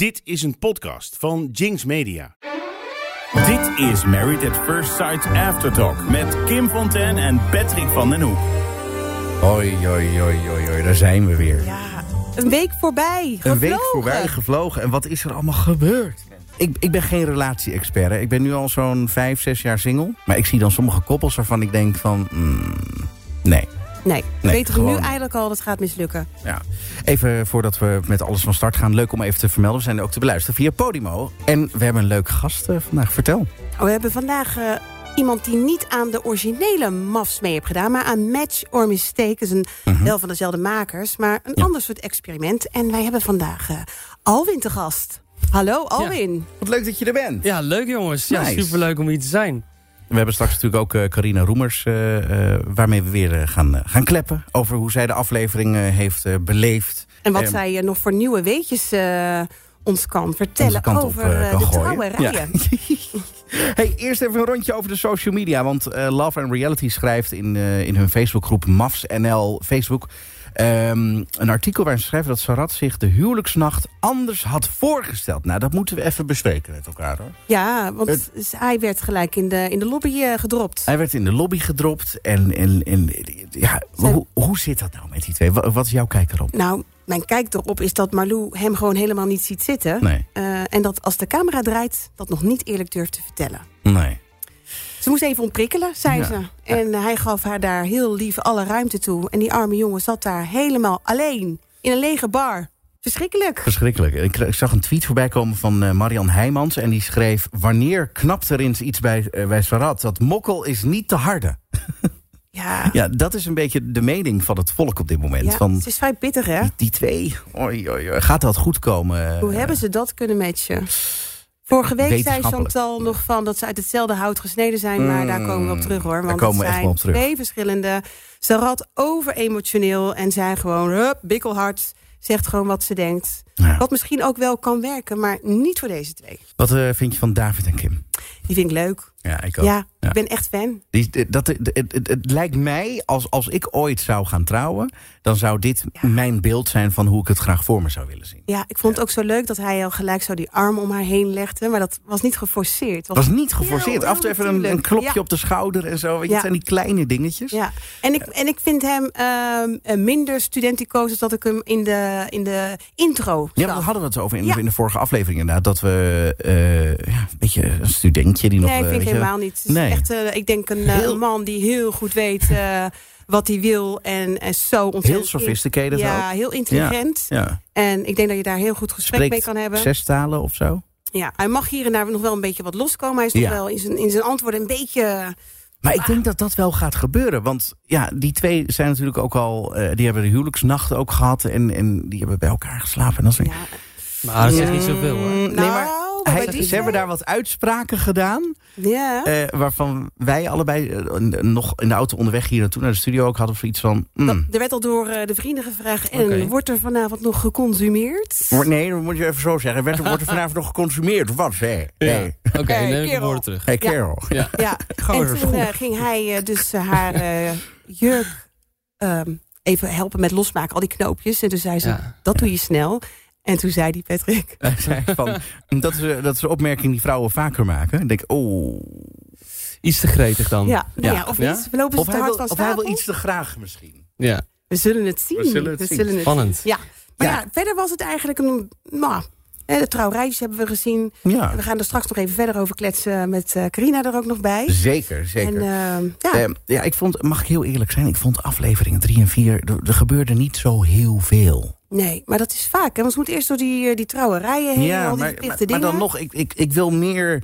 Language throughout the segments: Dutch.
Dit is een podcast van Jinx Media. Dit is Married at First Sight Aftertalk met Kim Fontaine en Patrick van den Hoek. Hoi, hoi, hoi, hoi, hoi, daar zijn we weer. Ja, een week voorbij. Een week Gevlogen. voorbij gevlogen. En wat is er allemaal gebeurd? Ik, ik ben geen relatie-expert. hè. Ik ben nu al zo'n vijf, zes jaar single. Maar ik zie dan sommige koppels waarvan ik denk van... mm, nee. Nee, we Nee, weten we nu eigenlijk al dat het gaat mislukken. Ja. Even voordat we met alles van start gaan. Leuk om even te vermelden. We zijn ook te beluisteren via Podimo. En we hebben een leuke gast eh, vandaag. Vertel. Oh, we hebben vandaag eh, iemand die niet aan de originele MAFs mee heeft gedaan... maar aan Match or Mistake. Dat is een, wel van dezelfde makers, maar een Mhm. Ja. ander soort experiment. En wij hebben vandaag eh, Alwin te gast. Hallo, Alwin. Wat leuk dat je er bent. Ja, leuk jongens. Ja, superleuk om hier te zijn. We hebben straks natuurlijk ook eh, Carina Roemers... eh, eh, waarmee we weer gaan, gaan kleppen... over hoe zij de aflevering heeft beleefd. En wat Ehm, zij nog voor nieuwe weetjes ons kan vertellen kant over kan de gooien. trouwerijen. hey, eerst even een rondje over de social media. Want Love and Reality schrijft in, in hun Facebookgroep MAFS NL Facebook... ehm, een artikel waarin ze schrijven dat Sarat zich de huwelijksnacht anders had voorgesteld. Nou, dat moeten we even bespreken met elkaar hoor. Ja, want Het- hij werd gelijk in de, in de lobby eh, gedropt. Hij werd in de lobby gedropt. En, en, en ja, hoe, hoe zit dat nou met die twee? Wat, wat is jouw kijk erop? Nou, mijn kijk erop is dat Marlou hem gewoon helemaal niet ziet zitten. Nee, Eh, en dat als de camera draait, dat nog niet eerlijk durft te vertellen. nee. Ze moest even ontprikkelen, zei Ja. ze. En hij gaf haar daar heel lief alle ruimte toe. En die arme jongen zat daar helemaal alleen. In een lege bar. Verschrikkelijk. Verschrikkelijk. Ik, ik zag een tweet voorbij komen van eh, Marian Heijmans. En die schreef... Wanneer knapt er eens iets bij, eh, bij Sarat? Dat mokkel is niet te harde. Ja, Ja, dat is een beetje de mening van het volk op dit moment. ja van het is vrij pittig, hè? die, die twee, oei, gaat dat goed komen? Hoe hebben ze dat kunnen matchen? Vorige week zei. Chantal nog van dat ze uit hetzelfde hout gesneden zijn. Maar daar komen we op terug hoor. daar Want komen we het echt zijn wel op terug. twee verschillende. Sarat over emotioneel en zij gewoon hup, bikkelhard. Zegt gewoon wat ze denkt. Ja. Wat misschien ook wel kan werken, maar niet voor deze twee. Wat eh, vind je van David en Kim? Die vind ik leuk. Ja, ik ook. Ja, Ja. ik ben echt fan. Die, dat, het, het, het, het lijkt mij, als, als ik ooit zou gaan trouwen... dan zou dit mijn beeld zijn van hoe ik het graag voor me zou willen zien. Ja, ik vond het ook zo leuk dat hij al gelijk zo die arm om haar heen legde. Maar dat was niet geforceerd. Was niet geforceerd. Af en toe even een, een klopje op de schouder en zo. Weet je. Het zijn die kleine dingetjes. Ja, en ik, en ik vind hem ehm, eh, minder studenticoos... als dat ik hem in de, in de intro Ja, daar hadden we het over in, de vorige aflevering inderdaad. Dat we eh, ja, een beetje een studentje die nog... Nee, helemaal niet. Het is Nee. echt, eh, ik denk een eh, Heel- man die heel goed weet eh, wat hij wil. En, en zo ontzettend... Heel sophisticated Ja, ook. heel intelligent. Ja. En ik denk dat je daar heel goed gesprek Spreekt mee kan hebben. zes talen of zo. Ja, hij mag hier en daar nog wel een beetje wat loskomen. Hij is nog wel in zijn, in zijn antwoorden een beetje... Maar ik denk dat dat wel gaat gebeuren. Want ja, die twee zijn natuurlijk ook al... eh, die hebben de huwelijksnachten ook gehad. En, en die hebben bij elkaar geslapen. En dat soort- Ja, Maar dat zegt niet zoveel hoor. Mm, nee, Nou, maar maar hij- bij die ze hebben daar wat uitspraken gedaan. ja. eh, waarvan wij allebei eh, nog in de auto onderweg hier naartoe naar de studio ook hadden zoiets van... mm, Dat- er werd al door eh, de vrienden gevraagd. En wordt er vanavond nog geconsumeerd? wordt- nee, dat moet je even zo zeggen. Werd, er- wordt er vanavond nog geconsumeerd wat? Hé, hey. Oké, Hey, neem ik het kerel. woord terug. hey, kerel. Ja. Ja, en toen eh, ging hij dus haar eh, jurk ehm, even helpen met losmaken, al die knoopjes. En toen zei ze, Ja. dat doe je snel. En toen zei die Patrick, Hij zei van, dat, is, dat is een opmerking die vrouwen vaker maken. Ik denk, oh... Iets te gretig dan. ja, Ja. ja, of niet, we lopen ze Of te hard wil, van of hij wil iets te graag misschien. Ja. We zullen het zien. We zullen het zien. Spannend. Ja, maar Ja. ja. verder was het eigenlijk een... Nou, hè, de trouwrijtjes hebben we gezien. Ja, We gaan er straks nog even verder over kletsen met eh, Carina er ook nog bij. zeker, zeker. En ehm, ja, Ehm, ja, ik vond, mag ik heel eerlijk zijn, ik vond afleveringen 3 en 4, er, er gebeurde niet zo heel veel. Nee, maar dat is vaak. Hè? Want ze moeten eerst door die, eh, die trouwerijen heen. al Ja, die maar, verplichte maar, maar dingen. dan nog, ik, ik, ik wil meer,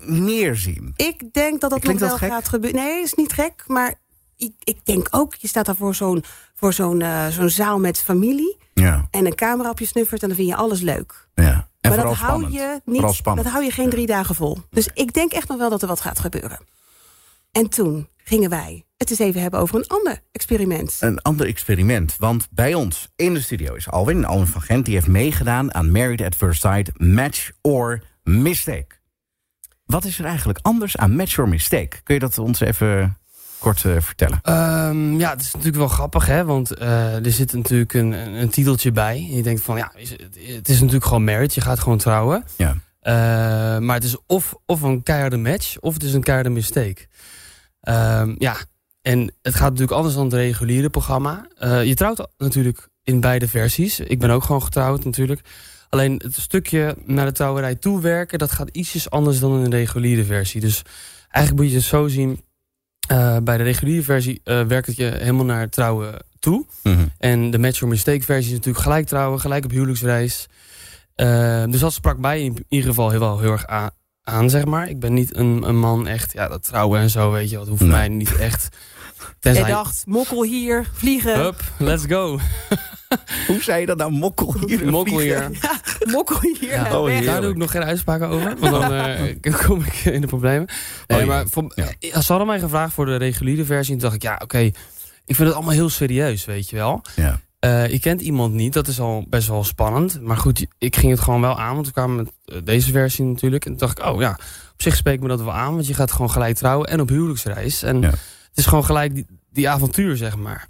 meer zien. Ik denk dat dat nog wel dat gaat gebeuren. Nee, is niet gek. Maar ik, ik denk ook, je staat daar voor zo'n voor zo'n eh, zo'n zaal met familie. Ja, En een camera op je snuffert. En dan vind je alles leuk. ja. En maar dat hou, je niet, dat hou je geen drie dagen vol. Dus ik denk echt nog wel dat er wat gaat gebeuren. En toen gingen wij het eens even hebben over een ander experiment. Een ander experiment, want bij ons in de studio is Alwin, Alwin van Gent, die heeft meegedaan aan Married at First Sight, Match or Mistake. Wat is er eigenlijk anders aan Match or Mistake? Kun je dat ons even kort eh, vertellen? Ehm, ja, het is natuurlijk wel grappig, hè? Want eh, er zit natuurlijk een, een, een titeltje bij. En je denkt van, ja, is het, is natuurlijk gewoon marriage. Je gaat gewoon trouwen. Ja. Eh, maar het is of, of een keiharde match, of het is een keiharde mistake. Ehm, ja, en het gaat natuurlijk anders dan het reguliere programma. Eh, je trouwt natuurlijk in beide versies. Ik ben ook gewoon getrouwd natuurlijk. Alleen het stukje naar de trouwerij toe werken... dat gaat ietsjes anders dan in de reguliere versie. Dus eigenlijk moet je het zo zien... eh, bij de reguliere versie eh, werkt het je helemaal naar trouwen toe. Mhm. En de match or mistake versie is natuurlijk gelijk trouwen, gelijk op huwelijksreis. Eh, dus dat sprak mij in ieder geval heel, wel heel erg aan, zeg maar. Ik ben niet een, een man echt, ja, dat trouwen en zo, weet je, dat hoeft Nee. mij niet echt. Jij Tenzij, dacht, mokkel hier, vliegen. hup, let's go. Hoe zei je dat nou? Mokkel hier? Mokkel vliegen? hier. Mokkel hier. Ja, oh. Daar doe ik nog geen uitspraken over, want dan eh, kom ik in de problemen. Nee, Oh, maar voor, Ja. eh, ze hadden mij gevraagd voor de reguliere versie. En toen dacht ik, ja, oké, ik vind het allemaal heel serieus, weet je wel. Ja. Eh, je kent iemand niet, dat is al best wel spannend. Maar goed, ik ging het gewoon wel aan, want we kwamen met eh, deze versie natuurlijk. En toen dacht ik, oh ja, op zich spreekt me dat wel aan. Want je gaat gewoon gelijk trouwen en op huwelijksreis. En Ja. het is gewoon gelijk die, die avontuur, zeg maar.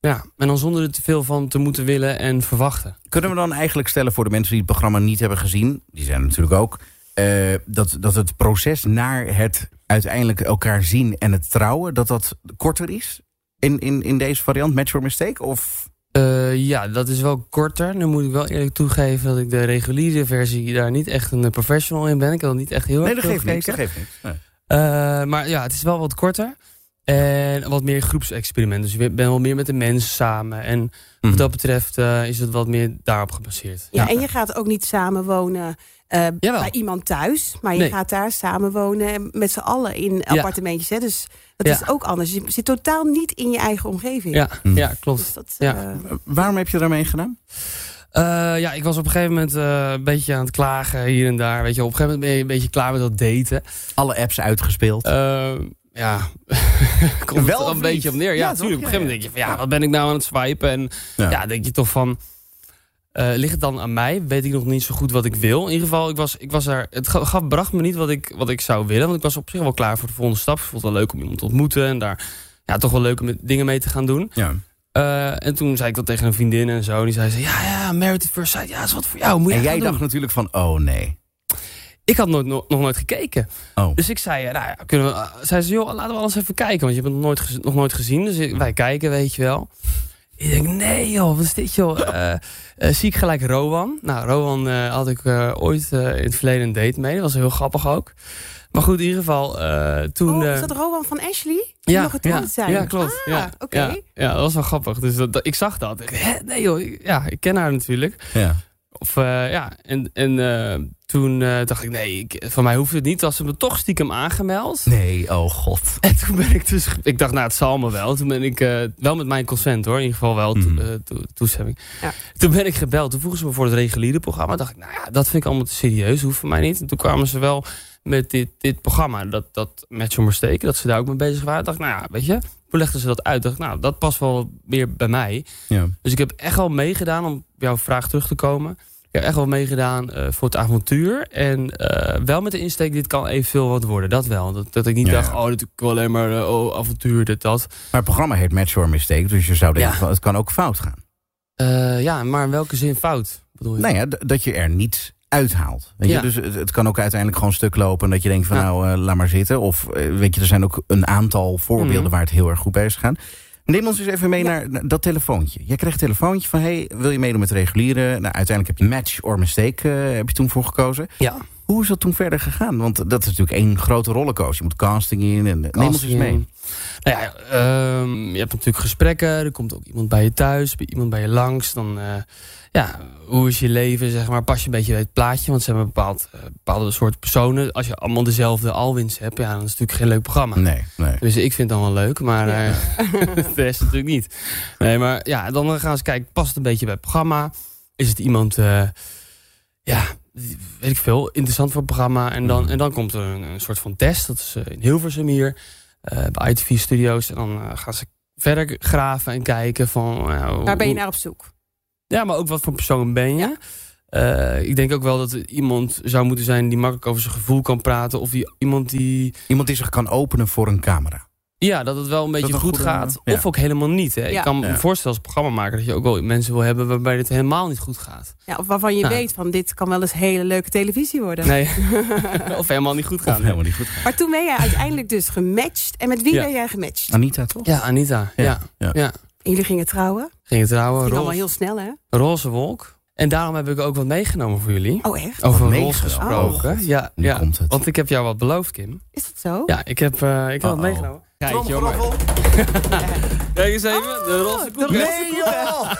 Ja, en dan zonder er te veel van te moeten willen en verwachten. Kunnen we dan eigenlijk stellen voor de mensen die het programma niet hebben gezien... die zijn er natuurlijk ook... eh, dat, dat het proces naar het uiteindelijk elkaar zien en het trouwen... dat dat korter is in, in, in deze variant, Match or Mistake? Of Eh, ja, dat is wel korter. Nu moet ik wel eerlijk toegeven dat ik de reguliere versie daar niet echt een professional in ben. Ik heb dat niet echt heel Nee, erg veel geeft niks. Dat gekeken. geeft niks. Nee. Eh, maar ja, het is wel wat korter. En wat meer groepsexperiment. Dus je bent wel meer met de mensen samen. En Mhm. wat dat betreft eh, is het wat meer daarop gebaseerd. Ja, en je gaat ook niet samen wonen eh, Jawel. bij iemand thuis. Maar je Nee. gaat daar samen wonen met z'n allen in appartementjes. Hè? Dus dat Ja. is ook anders. Je zit totaal niet in je eigen omgeving. Ja, Mhm. ja klopt. Dus dat, Ja. eh, Waarom heb je daarmee gedaan? Eh, ja, ik was op een gegeven moment eh, een beetje aan het klagen hier en daar. Weet je, op een gegeven moment ben je een beetje klaar met dat daten. Alle apps uitgespeeld. Eh, ja, komt Wel er een beetje op neer. Ja, Ja, natuurlijk. Op een gegeven moment denk je van ja, wat ben ik nou aan het swipen? En Ja. ja, denk je toch van... eh, ligt het dan aan mij? Weet ik nog niet zo goed wat ik wil. In ieder geval, ik was, ik was er, het ga- gaf, bracht me niet wat ik, wat ik zou willen. Want ik was op zich wel klaar voor de volgende stap. Ik vond het wel leuk om iemand te ontmoeten. En daar ja, toch wel leuke dingen mee te gaan doen. ja. Eh, en toen zei ik dat tegen een vriendin en zo. En die zei ze, ja, ja, at First Sight. Ja, dat is wat voor jou. Moet je En jij doen. dacht natuurlijk van, oh nee. Ik had nooit, nog, nog nooit gekeken. Oh. Dus ik zei, eh, nou ja, kunnen we, zei ze, joh, laten we alles even kijken. Want je hebt het nog nooit, nog nooit gezien. Dus wij kijken, weet je wel. Ik denk, nee joh, wat is dit joh? Eh, eh, zie ik gelijk Rowan. Nou, Rowan eh, had ik eh, ooit eh, in het verleden een date mee. Dat was heel grappig ook. Maar goed, in ieder geval, eh, toen... oh, eh, is dat Rowan van Ashley? Die ja, nog getrouwd ja, zijn? ja, klopt. Ah, ja, oké. ja, ja, dat was wel grappig. Dus dat, dat- ik zag dat. Ik, Hè? Nee joh, ik- ja, ik ken haar natuurlijk. Ja. Of eh, ja, en, en eh, toen eh, dacht ik, nee, ik, van mij hoeft het niet. Als ze me toch stiekem aangemeld. Nee, oh god. En toen ben ik dus, ik dacht, nou, het zal me wel. Toen ben ik, eh, wel met mijn consent hoor, in ieder geval wel to- Mhm. to- toestemming. Ja. Toen ben ik gebeld, toen vroegen ze me voor het reguliere programma. dacht ik, nou ja, dat vind ik allemaal te serieus, hoeft voor mij niet. En toen kwamen ze wel met dit, dit programma, dat, dat Match or Mistake, dat ze daar ook mee bezig waren. dacht ik, nou ja, weet je, toen legden ze dat uit. dacht ik, nou, dat past wel meer bij mij. Ja. Dus ik heb echt wel meegedaan, om op jouw vraag terug te komen. Ik heb echt wel meegedaan eh, voor het avontuur. En eh, wel met de insteek, dit kan evenveel wat worden. Dat wel. Dat, dat ik niet Ja, dacht, oh, dit is alleen maar eh, oh, avontuur, dit, dat. Maar het programma heet Match or Mistake. Dus je zou denken, Ja. van, het kan ook fout gaan. Ja, maar in welke zin fout, bedoel je? Nou ja, dat je er niets uithaalt. Weet je? Ja. Dus het, het kan ook uiteindelijk gewoon stuk lopen... en dat je denkt van nou, laat maar zitten. Of weet je, er zijn ook een aantal voorbeelden... Mhm. waar het heel erg goed bij is gegaan. Neem ons eens even mee Ja. naar, dat telefoontje. Jij kreeg een telefoontje van... hey, wil je meedoen met reguliere? Nou, uiteindelijk heb je Match or Mistake eh, heb je toen voor gekozen. Ja. Hoe is dat toen verder gegaan? Want dat is natuurlijk één grote rollercoaster. Je moet casting in. En, neem ons eens mee. Nou ja, ehm, je hebt natuurlijk gesprekken. Er komt ook iemand bij je thuis, iemand bij je langs. Dan, eh, ja, hoe is je leven, zeg maar. Pas je een beetje bij het plaatje. Want ze hebben een bepaald, eh, bepaalde soort personen. Als je allemaal dezelfde alwins hebt, ja, dan is het natuurlijk geen leuk programma. Nee, nee. Dus ik vind het dan wel leuk, maar Ja. eh, de rest natuurlijk niet. Nee, maar ja, dan gaan ze kijken, past het een beetje bij het programma? Is het iemand, ja, weet ik veel, interessant voor het programma? En dan, en dan komt er een, een soort van test, dat is in Hilversum hier, bij ITV Studios. En dan eh, gaan ze verder graven en kijken van... eh, Waar ben je naar op zoek? Ja, maar ook wat voor persoon ben je? Eh, ik denk ook wel dat er iemand zou moeten zijn die makkelijk over zijn gevoel kan praten. Of die, iemand die Iemand die zich kan openen voor een camera. Ja, dat het wel een beetje goed goede- gaat. ja. Of ook helemaal niet. Hè. Ja. Ik kan me Ja. voorstellen als programmamaker dat je ook wel mensen wil hebben waarbij het helemaal niet goed gaat. Ja, of waarvan je Ja. weet van dit kan wel eens hele leuke televisie worden. Nee. of helemaal niet goed Of gaan. helemaal niet goed gaat. Maar toen ben jij uiteindelijk dus gematcht. En met wie Ja. ben jij gematcht? Anita, toch? Ja, Anita. Ja. Ja. Ja. En jullie gingen trouwen. Gingen trouwen. Ging allemaal Roze, heel snel, hè? roze wolk. En daarom heb ik ook wat meegenomen voor jullie. Oh, echt? Over Wat roze gesproken. Oh, ja, ja. komt het. Want ik heb jou wat beloofd, Kim. Is dat zo? Ja, ik heb, eh, ik heb wat meegenomen. Kijk, joh, maar- Kijk eens even, de roze de koeken. Nee, joh!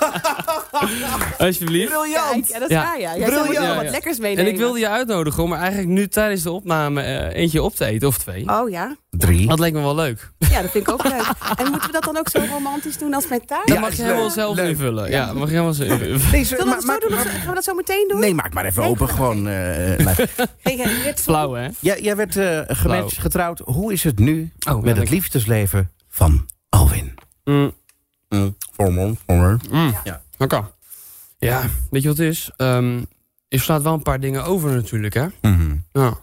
Alsjeblieft. Kijk, ja, dat is Ja. waar, ja. Jij zou Briljant. Ja, wat lekkers En meenemen. ik wilde je uitnodigen om er eigenlijk nu tijdens de opname eh, eentje op te eten, of twee. Oh ja? Drie. Dat leek me wel leuk. Ja, dat vind ik ook leuk. En moeten we dat dan ook zo romantisch doen als met taart? Dat Ja, mag je helemaal zelf Leuk. invullen. Ja, mag je helemaal zelf invullen. Nee, Zullen we dat zo doen? Gaan we dat zo meteen doen? Nee, maak maar even open. maar- Gewoon, eh. Hey, werd Flauw, hè? jij, jij werd eh gematcht, getrouwd. Hoe is het nu Oh, met het liefdesleven van Alwin? Mm, vormel. mm. Ja. Oké. Ja, weet je wat het is? Ehm je slaat wel een paar dingen over natuurlijk, hè? Mhm. Ja.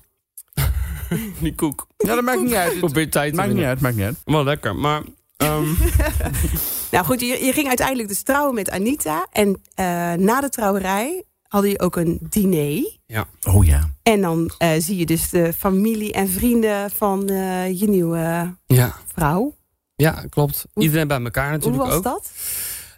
Die koek. Ja, dat maakt niet uit. Probeer tijd te Maakt niet uit, maakt niet uit. Wel lekker, maar... ehm, Nou goed, je, je ging uiteindelijk dus trouwen met Anita. En eh, na de trouwerij hadden je ook een diner. Oh ja. En dan eh, zie je dus de familie en vrienden van eh, je nieuwe ja. vrouw. Ja, klopt. Hoe- Iedereen bij elkaar Hoe natuurlijk was ook. dat?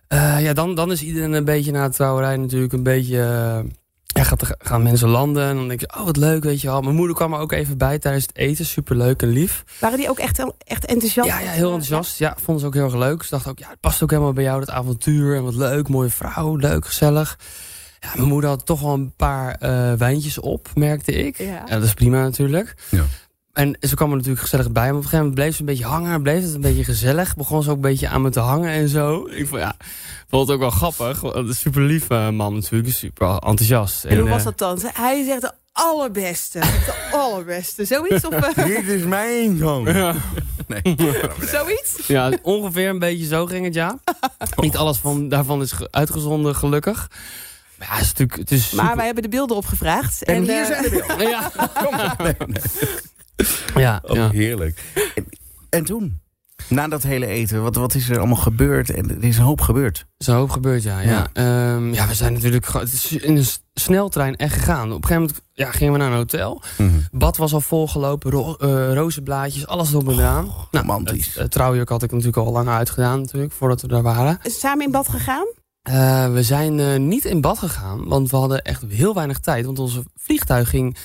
Eh, ja, dan, dan is iedereen een beetje na de trouwerij natuurlijk een beetje... eh, ja, gaat, er- gaan mensen landen en dan denk je, oh wat leuk, weet je wel. Mijn moeder kwam er ook even bij tijdens het eten, superleuk en lief. Waren die ook echt, echt enthousiast? Ja, ja, heel enthousiast. Ja, vonden ze ook heel erg leuk. Ze dachten ook, ja, het past ook helemaal bij jou, dat avontuur. En wat leuk, mooie vrouw, leuk, gezellig. Ja, mijn moeder had toch wel een paar eh, wijntjes op, merkte ik. Ja. Ja, dat is prima natuurlijk. Ja. En ze kwam er natuurlijk gezellig bij. Maar op een gegeven moment bleef ze een beetje hangen. Bleef het een beetje gezellig. Begon ze ook een beetje aan me te hangen en zo. Ik vond, ja, vond het ook wel grappig. Een super lief man natuurlijk. Super enthousiast. En hoe eh, was dat dan? Hij zegt de allerbeste. De allerbeste. Zoiets? Of, eh, Dit is mijn zoon. Ja. Nee. zoiets? Ja, ongeveer een beetje zo ging het, ja. Niet alles van, daarvan is ge- uitgezonden, gelukkig. Maar ja, het is natuurlijk... Het is Maar wij hebben de beelden opgevraagd. En eh, hier zijn de beelden. Ja, ja, Oh, ja. heerlijk. En, en toen? Na dat hele eten, wat, wat is er allemaal gebeurd? En er is een hoop gebeurd. Er is een hoop gebeurd, ja. Ja, Ja. Ehm, ja we zijn natuurlijk... gewoon- Het is in een sneltrein echt gegaan. Op een gegeven moment ja, gingen we naar een hotel. Bad was al volgelopen, ro eh, rozenblaadjes, alles erop en eraan. nou, romantisch. Het, het trouwjurk had ik natuurlijk al lang uitgedaan, natuurlijk, voordat we daar waren. Samen in bad gegaan? Eh, we zijn eh, niet in bad gegaan, want we hadden echt heel weinig tijd. Want onze vliegtuig ging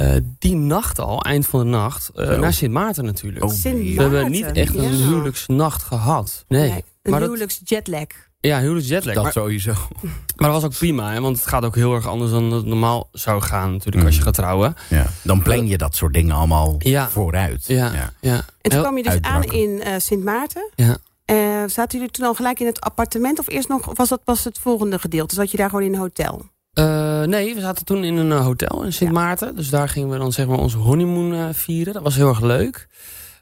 eh, die nacht al, eind van de nacht, eh, naar Sint Maarten natuurlijk. Oh, Sint we hebben niet Maarten. echt een Ja. huwelijksnacht gehad. Nee. een maar dat- huwelijks jetlag. Ja, huwelijks jetlag. Dat Maar, sowieso. maar dat was ook prima, hè, want het gaat ook heel erg anders dan het normaal zou gaan natuurlijk als je Mm. gaat trouwen. Ja. Dan plan je dat soort dingen allemaal Ja. vooruit. Ja, ja. En toen kwam je dus aan in eh, Sint Maarten. Ja. Eh, zaten jullie toen al gelijk in het appartement? Of eerst nog, of was dat pas het volgende gedeelte? Zat je daar gewoon in een hotel? Eh, nee, we zaten toen in een eh, hotel in Sint Ja. Maarten. Dus daar gingen we dan zeg maar onze honeymoon eh, vieren. Dat was heel erg leuk.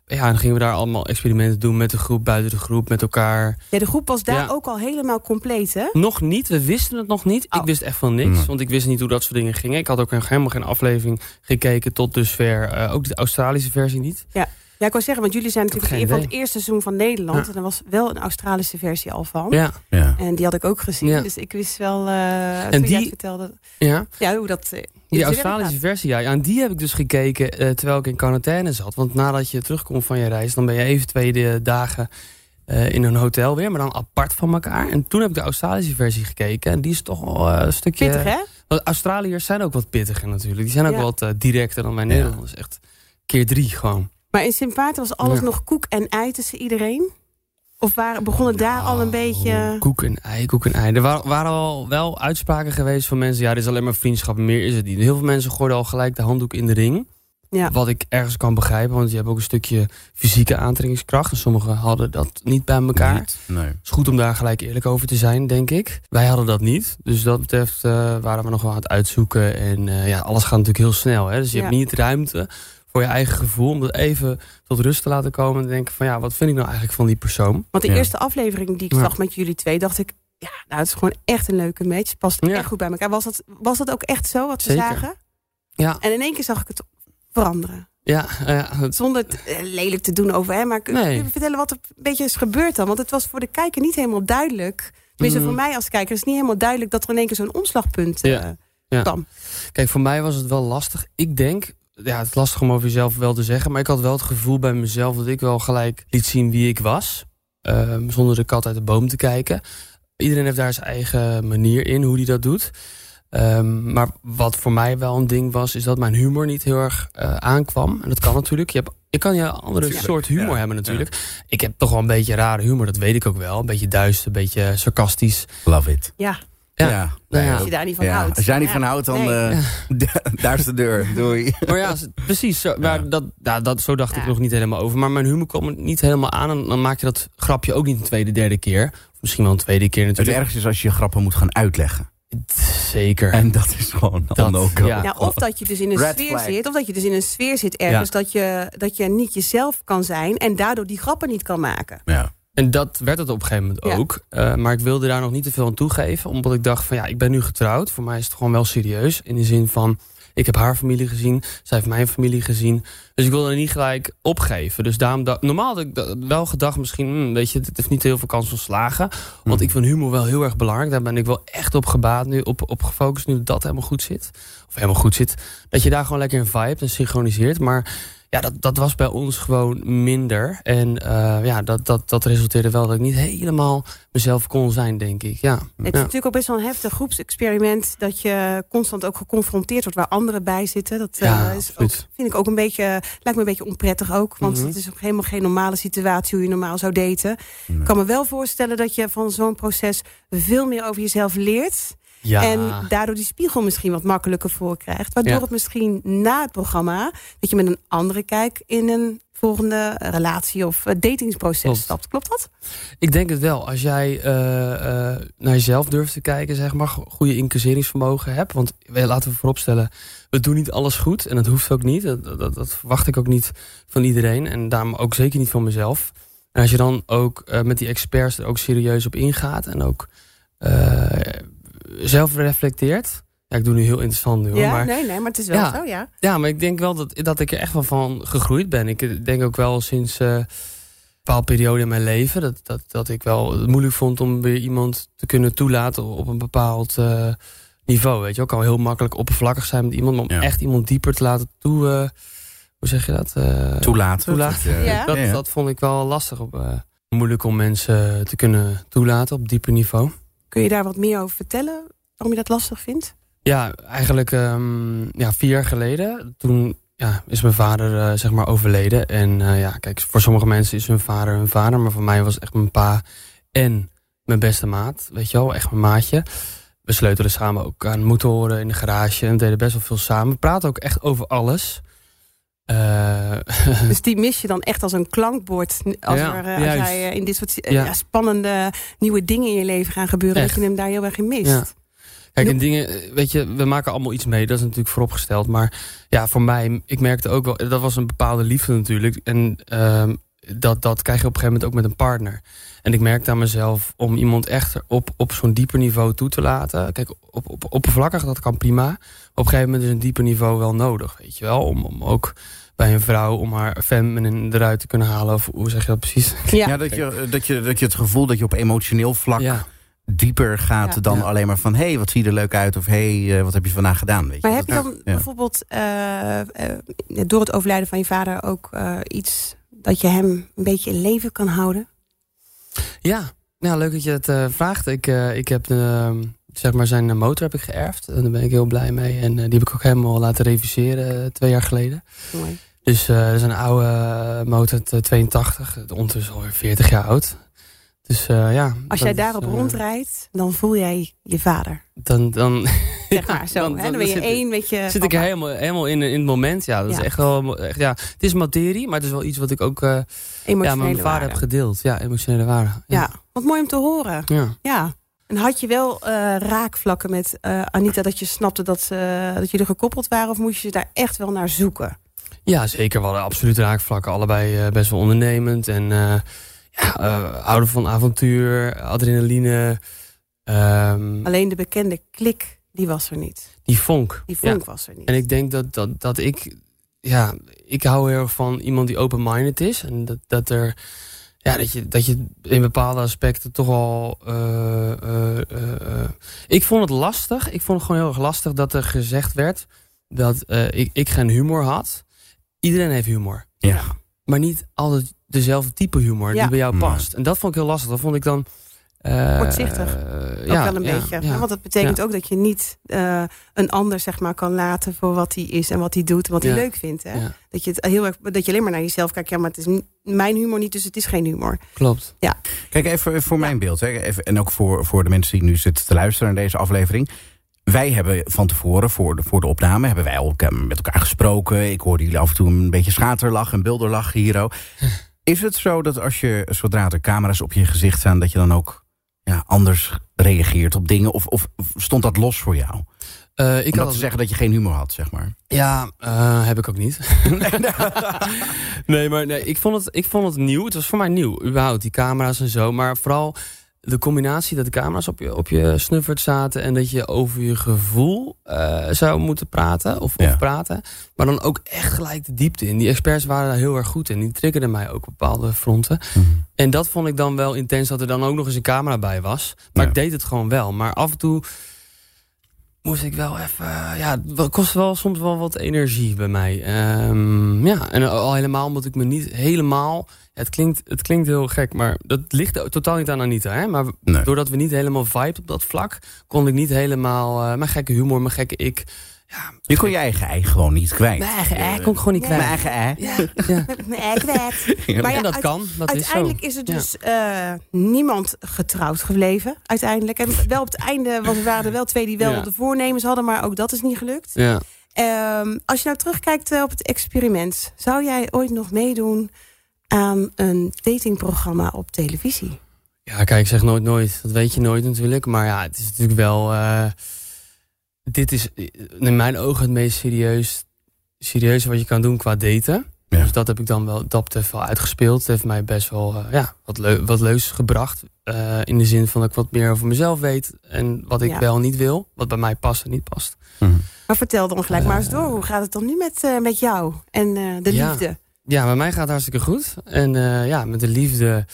Ja, dan gingen we daar allemaal experimenten doen met de groep, buiten de groep, met elkaar. Ja, de groep was daar Ja. ook al helemaal compleet, hè? Nog niet, we wisten het nog niet. Oh. Ik wist echt van niks, Mm. want ik wist niet hoe dat soort dingen gingen. Ik had ook nog helemaal geen aflevering gekeken tot dusver. eh, ook de Australische versie niet. Ja, ik wou zeggen, want jullie zijn natuurlijk geen van het eerste seizoen van Nederland. Ja. En er was wel een Australische versie al van. Ja, Ja. En die had ik ook gezien. Ja. Dus ik wist wel, eh En toen jij die- het vertelde, ja. ja, hoe dat... eh, Die Australische versie, ja. ja. En die heb ik dus gekeken eh, terwijl ik in quarantaine zat. Want nadat je terugkomt van je reis, dan ben je even twee dagen eh, in een hotel weer. Maar dan apart van elkaar. En toen heb ik de Australische versie gekeken. En die is toch wel eh, een stukje... Pittig, hè? Want Australiërs zijn ook wat pittiger natuurlijk. Die zijn ook Ja. wat directer dan wij Nederlanders. Echt keer drie gewoon. Maar in Sint Maarten was alles Ja. nog koek en ei tussen iedereen? Of waren, begon het daar al een beetje... Koek en ei, koek en ei. Er wa- waren al wel uitspraken geweest van mensen... ja, dit is alleen maar vriendschap, meer is het niet. Heel veel mensen gooiden al gelijk de handdoek in de ring. Ja. Wat ik ergens kan begrijpen, want je hebt ook een stukje fysieke aantrekkingskracht. En sommigen hadden dat niet bij elkaar. Het? Nee. is goed om daar gelijk eerlijk over te zijn, denk ik. Wij hadden dat niet. Dus dat betreft eh, waren we nog wel aan het uitzoeken. En eh, ja, alles gaat natuurlijk heel snel. Hè? Dus je Ja. hebt niet ruimte voor je eigen gevoel... om dat even tot rust te laten komen. En denken van ja, wat vind ik nou eigenlijk van die persoon? Want de Ja. eerste aflevering die ik Ja. zag met jullie twee, dacht ik... Ja, nou, het is gewoon echt een leuke match. Past Ja. echt goed bij elkaar. Was dat, was dat ook echt zo, wat we Zeker. zagen? Ja. En in één keer zag ik het veranderen. Ja, ja. het- Zonder het eh, lelijk te doen over hem. Maar kun Nee. kun je vertellen wat er een beetje is gebeurd dan? Want het was voor de kijker niet helemaal duidelijk. Tenminste, Mm. voor mij als kijker is het niet helemaal duidelijk... dat er in één keer zo'n omslagpunt Ja. eh, Ja. kwam. Kijk, voor mij was het wel lastig. Ik denk, ja, het is lastig om over jezelf wel te zeggen, maar ik had wel het gevoel bij mezelf dat ik wel gelijk liet zien wie ik was. Ehm, zonder de kat uit de boom te kijken. Iedereen heeft daar zijn eigen manier in hoe hij dat doet. Ehm, maar wat voor mij wel een ding was, is dat mijn humor niet heel erg eh, aankwam. En dat kan natuurlijk. Je hebt, ik kan je een andere soort humor ja. hebben natuurlijk. Ik heb toch wel een beetje rare humor, dat weet ik ook wel. Een beetje duister, een beetje sarcastisch. Love it. Ja, Ja. Ja. Nou ja. als je daar niet van Ja, houdt. Als jij niet Ja. van houdt, dan Nee. eh, daar is de deur. Doei. Maar ja, precies. Zo, maar dat, ja, dat, zo dacht ik nog niet helemaal over. Maar mijn humor kwam er niet helemaal aan. En dan maak je dat grapje ook niet een tweede, derde keer. Of misschien wel een tweede keer Het natuurlijk. ergste is als je grappen moet gaan uitleggen. Zeker. En dat is gewoon dan ook. ja. Ja, of dat je dus in een Red sfeer flag. zit, of dat je dus in een sfeer zit ergens dat, je, dat je niet jezelf kan zijn en daardoor die grappen niet kan maken. Ja. En dat werd het op een gegeven moment Ja. ook. Eh, maar ik wilde daar nog niet te veel aan toegeven. Omdat ik dacht van ja, ik ben nu getrouwd. Voor mij is het gewoon wel serieus. In de zin van, ik heb haar familie gezien. Zij heeft mijn familie gezien. Dus ik wilde er niet gelijk opgeven. Dus daarom, da- normaal had ik wel gedacht misschien... hmm, weet je, het heeft niet heel veel kans van slagen. Want Mhm. ik vind humor wel heel erg belangrijk. Daar ben ik wel echt op gebaat nu, op, op gefocust nu dat helemaal goed zit. Of helemaal goed zit. Dat je daar gewoon lekker in vibe en synchroniseert. Maar ja, dat, dat was bij ons gewoon minder. En eh, ja, dat, dat, dat resulteerde wel dat ik niet helemaal mezelf kon zijn, denk ik. Ja. Het is Ja. natuurlijk ook best wel een heftig groepsexperiment dat je constant ook geconfronteerd wordt waar anderen bij zitten. Dat eh, is ook, vind ik ook een beetje, lijkt me een beetje onprettig ook. Want Mhm. het is ook helemaal geen normale situatie hoe je normaal zou daten. Nee. Ik kan me wel voorstellen dat je van zo'n proces veel meer over jezelf leert. Ja. En daardoor die spiegel misschien wat makkelijker voor krijgt. Waardoor Ja. het misschien na het programma... dat je met een andere kijk in een volgende relatie of eh, datingsproces Klopt. stapt. Klopt dat? Ik denk het wel. Als jij eh, eh, naar jezelf durft te kijken, zeg maar, go- goede incasseringsvermogen hebt. Want laten we vooropstellen, we doen niet alles goed. En dat hoeft ook niet. Dat, dat, dat verwacht ik ook niet van iedereen. En daarom ook zeker niet van mezelf. En als je dan ook met die experts er ook serieus op ingaat. En ook zelf reflecteert. Ja, ik doe nu heel interessant nu hoor. ja, maar, nee, nee, maar het is wel Ja. zo, ja. ja, maar ik denk wel dat, dat ik er echt wel van gegroeid ben. Ik denk ook wel sinds eh, een bepaalde periode in mijn leven... Dat, dat, dat ik wel het moeilijk vond om weer iemand te kunnen toelaten op een bepaald eh, niveau. Weet je, ook al heel makkelijk oppervlakkig zijn met iemand... maar om Ja. echt iemand dieper te laten toe... eh, hoe zeg je dat? Eh, Toelaten. Toelaten. Dat, Ja. Dat, dat vond ik wel lastig. Op, eh, moeilijk om mensen te kunnen toelaten op dieper niveau. Kun je daar wat meer over vertellen? Waarom je dat lastig vindt? Ja, eigenlijk ehm, ja, vier jaar geleden. Toen ja, is mijn vader eh, zeg maar overleden. En eh, ja, kijk, voor sommige mensen is hun vader hun vader. Maar voor mij was echt mijn pa en mijn beste maat. Weet je wel, echt mijn maatje. We sleutelen samen ook aan motoren in de garage. En deden best wel veel samen. We praten ook echt over alles. Eh, Dus die mis je dan echt als een klankbord. Als, Ja, er, eh, als jij eh, in dit soort Ja. spannende nieuwe dingen in je leven gaan gebeuren... Echt. dat je hem daar heel erg in mist. Ja. Kijk, en dingen, weet je, we maken allemaal iets mee. Dat is natuurlijk vooropgesteld. Maar ja, voor mij, ik merkte ook wel, dat was een bepaalde liefde natuurlijk. En ehm, dat, dat krijg je op een gegeven moment ook met een partner. En ik merkte aan mezelf om iemand echt op, op zo'n dieper niveau toe te laten. Kijk, op, op, oppervlakkig, dat kan prima. Op een gegeven moment is een dieper niveau wel nodig, weet je wel. Om, om ook bij een vrouw, om haar feminine eruit te kunnen halen. Of hoe zeg je dat precies? Ja. Ja, dat je, dat, je, dat je het gevoel dat je op emotioneel vlak Ja, dieper gaat Ja. dan Ja. alleen maar van... hé, hey, wat zie je er leuk uit? Of hé, hey, eh, wat heb je vandaag gedaan? Weet je? Maar heb je dan ja. bijvoorbeeld eh, eh, door het overlijden van je vader ook iets dat je hem een beetje in leven kan houden? Ja, nou, leuk dat je het eh, vraagt. Ik, eh, ik heb eh, zeg maar zijn motor heb ik geërfd. En daar ben ik heel blij mee. En eh, die heb ik ook helemaal laten reviseren eh, twee jaar geleden. Mooi. Dus eh dat is een oude eh, motor eh, 82. Ondertussen alweer 40 jaar oud. Dus eh, ja. Als jij is, daarop eh, rondrijdt, dan voel jij je vader. Dan, dan, Zeg Ja, maar zo. dan- hè? dan ben je zit- één met je zit ik er helemaal, helemaal in, in het moment. Ja, dat Ja. is echt wel. Echt, ja, het is materie, maar het is wel iets wat ik ook eh, ja, met mijn vader waarde. heb gedeeld. Ja, emotionele waarde. Ja, wat mooi om te horen. ja. En had je wel eh, raakvlakken met eh, Anita dat je snapte dat, ze, dat jullie gekoppeld waren? Of moest je daar echt wel naar zoeken? Ja, zeker. We hadden absoluut raakvlakken. Allebei eh, best wel ondernemend. En eh ja, eh, houden van avontuur, adrenaline. ehm, Alleen de bekende klik, die was er niet. die vonk. Die Ja. vonk was er niet. En ik denk dat, dat, dat ik ja, ik hou heel erg van iemand die open-minded is. En dat, dat er ja, dat je, dat je in bepaalde aspecten toch al. Uh, uh, uh, ik vond het lastig. Ik vond het gewoon heel erg lastig dat er gezegd werd dat ik, ik geen humor had. Iedereen heeft humor. Ja. Maar niet altijd dezelfde type humor Ja. die bij jou Nee. past. En dat vond ik heel lastig. Dat vond ik dan. Eh, Kortzichtig. eh, Ook ja, wel een ja, beetje. ja. Want dat betekent Ja. ook dat je niet eh, een ander zeg maar, kan laten voor wat hij is en wat hij doet en wat hij Ja. leuk vindt. Hè? Ja, Dat, je het heel erg, dat je alleen maar naar jezelf kijkt. Ja, maar het is mijn humor niet, dus het is geen humor. klopt. Kijk, even voor mijn beeld. Hè. Even, en ook voor, voor de mensen die nu zitten te luisteren naar deze aflevering. Wij hebben van tevoren, voor de, voor de opname, hebben wij ook met elkaar gesproken. Ik hoorde jullie af en toe een beetje schaterlach en bulderlach hier. ook. Is het zo dat als je, zodra er camera's op je gezicht staan, dat je dan ook ja, anders reageert op dingen? Of, of stond dat los voor jou? Eh, ik had te zeggen dat je geen humor had, zeg maar. Ja, eh, heb ik ook niet. nee, maar nee, ik, vond het, ik vond het nieuw. Het was voor mij nieuw, überhaupt, die camera's en zo. Maar vooral de combinatie dat de camera's op je, op je snuffert zaten... en dat je over je gevoel eh, zou moeten praten, of, Ja. of praten. Maar dan ook echt gelijk de diepte in. Die experts waren daar heel erg goed in. Die triggerden mij ook op bepaalde fronten. En dat vond ik dan wel intens, dat er dan ook nog eens een camera bij was. Maar Ja. ik deed het gewoon wel. Maar af en toe moest ik wel even... Ja, het kost wel soms wel wat energie bij mij. Ehm, ja, en al helemaal omdat ik me niet helemaal... Het klinkt, het klinkt heel gek, maar dat ligt totaal niet aan Anita. Hè? Maar Nee. doordat we niet helemaal vibe op dat vlak... kon ik niet helemaal... eh, mijn gekke humor, mijn gekke ik... Ja, Je kon je eigen ei gewoon niet kwijt. mijn eigen ei kon ik gewoon niet kwijt. Mijn eigen ei. Ja, ja. Mijn eigen werk. Maar ja, en dat uit- kan, dat is zo. Uiteindelijk is, er Ja. dus eh, niemand getrouwd gebleven. Uiteindelijk. En wel op het einde, er waren er wel twee die wel Ja. de voornemens hadden, maar ook dat is niet gelukt. Ja. Ehm, als je nou terugkijkt eh, op het experiment, zou jij ooit nog meedoen aan een datingprogramma op televisie? Ja, kijk, ik zeg nooit nooit. Dat weet je nooit natuurlijk. Maar ja, het is natuurlijk wel... eh, dit is eh, in mijn ogen het meest serieus, serieuze wat je kan doen qua daten. Ja. Dus dat heb ik dan wel, dat betreft wel uitgespeeld. Het heeft mij best wel eh, ja, wat, leu wat leuks gebracht. Eh, in de zin van dat ik wat meer over mezelf weet. En wat ik Ja. wel niet wil. Wat bij mij past en niet past. Maar vertel dan gelijk maar eens door. Hoe gaat het dan nu met, eh, met jou en eh, de Ja. liefde? Ja, bij mij gaat het hartstikke goed. En eh, ja, met de liefde.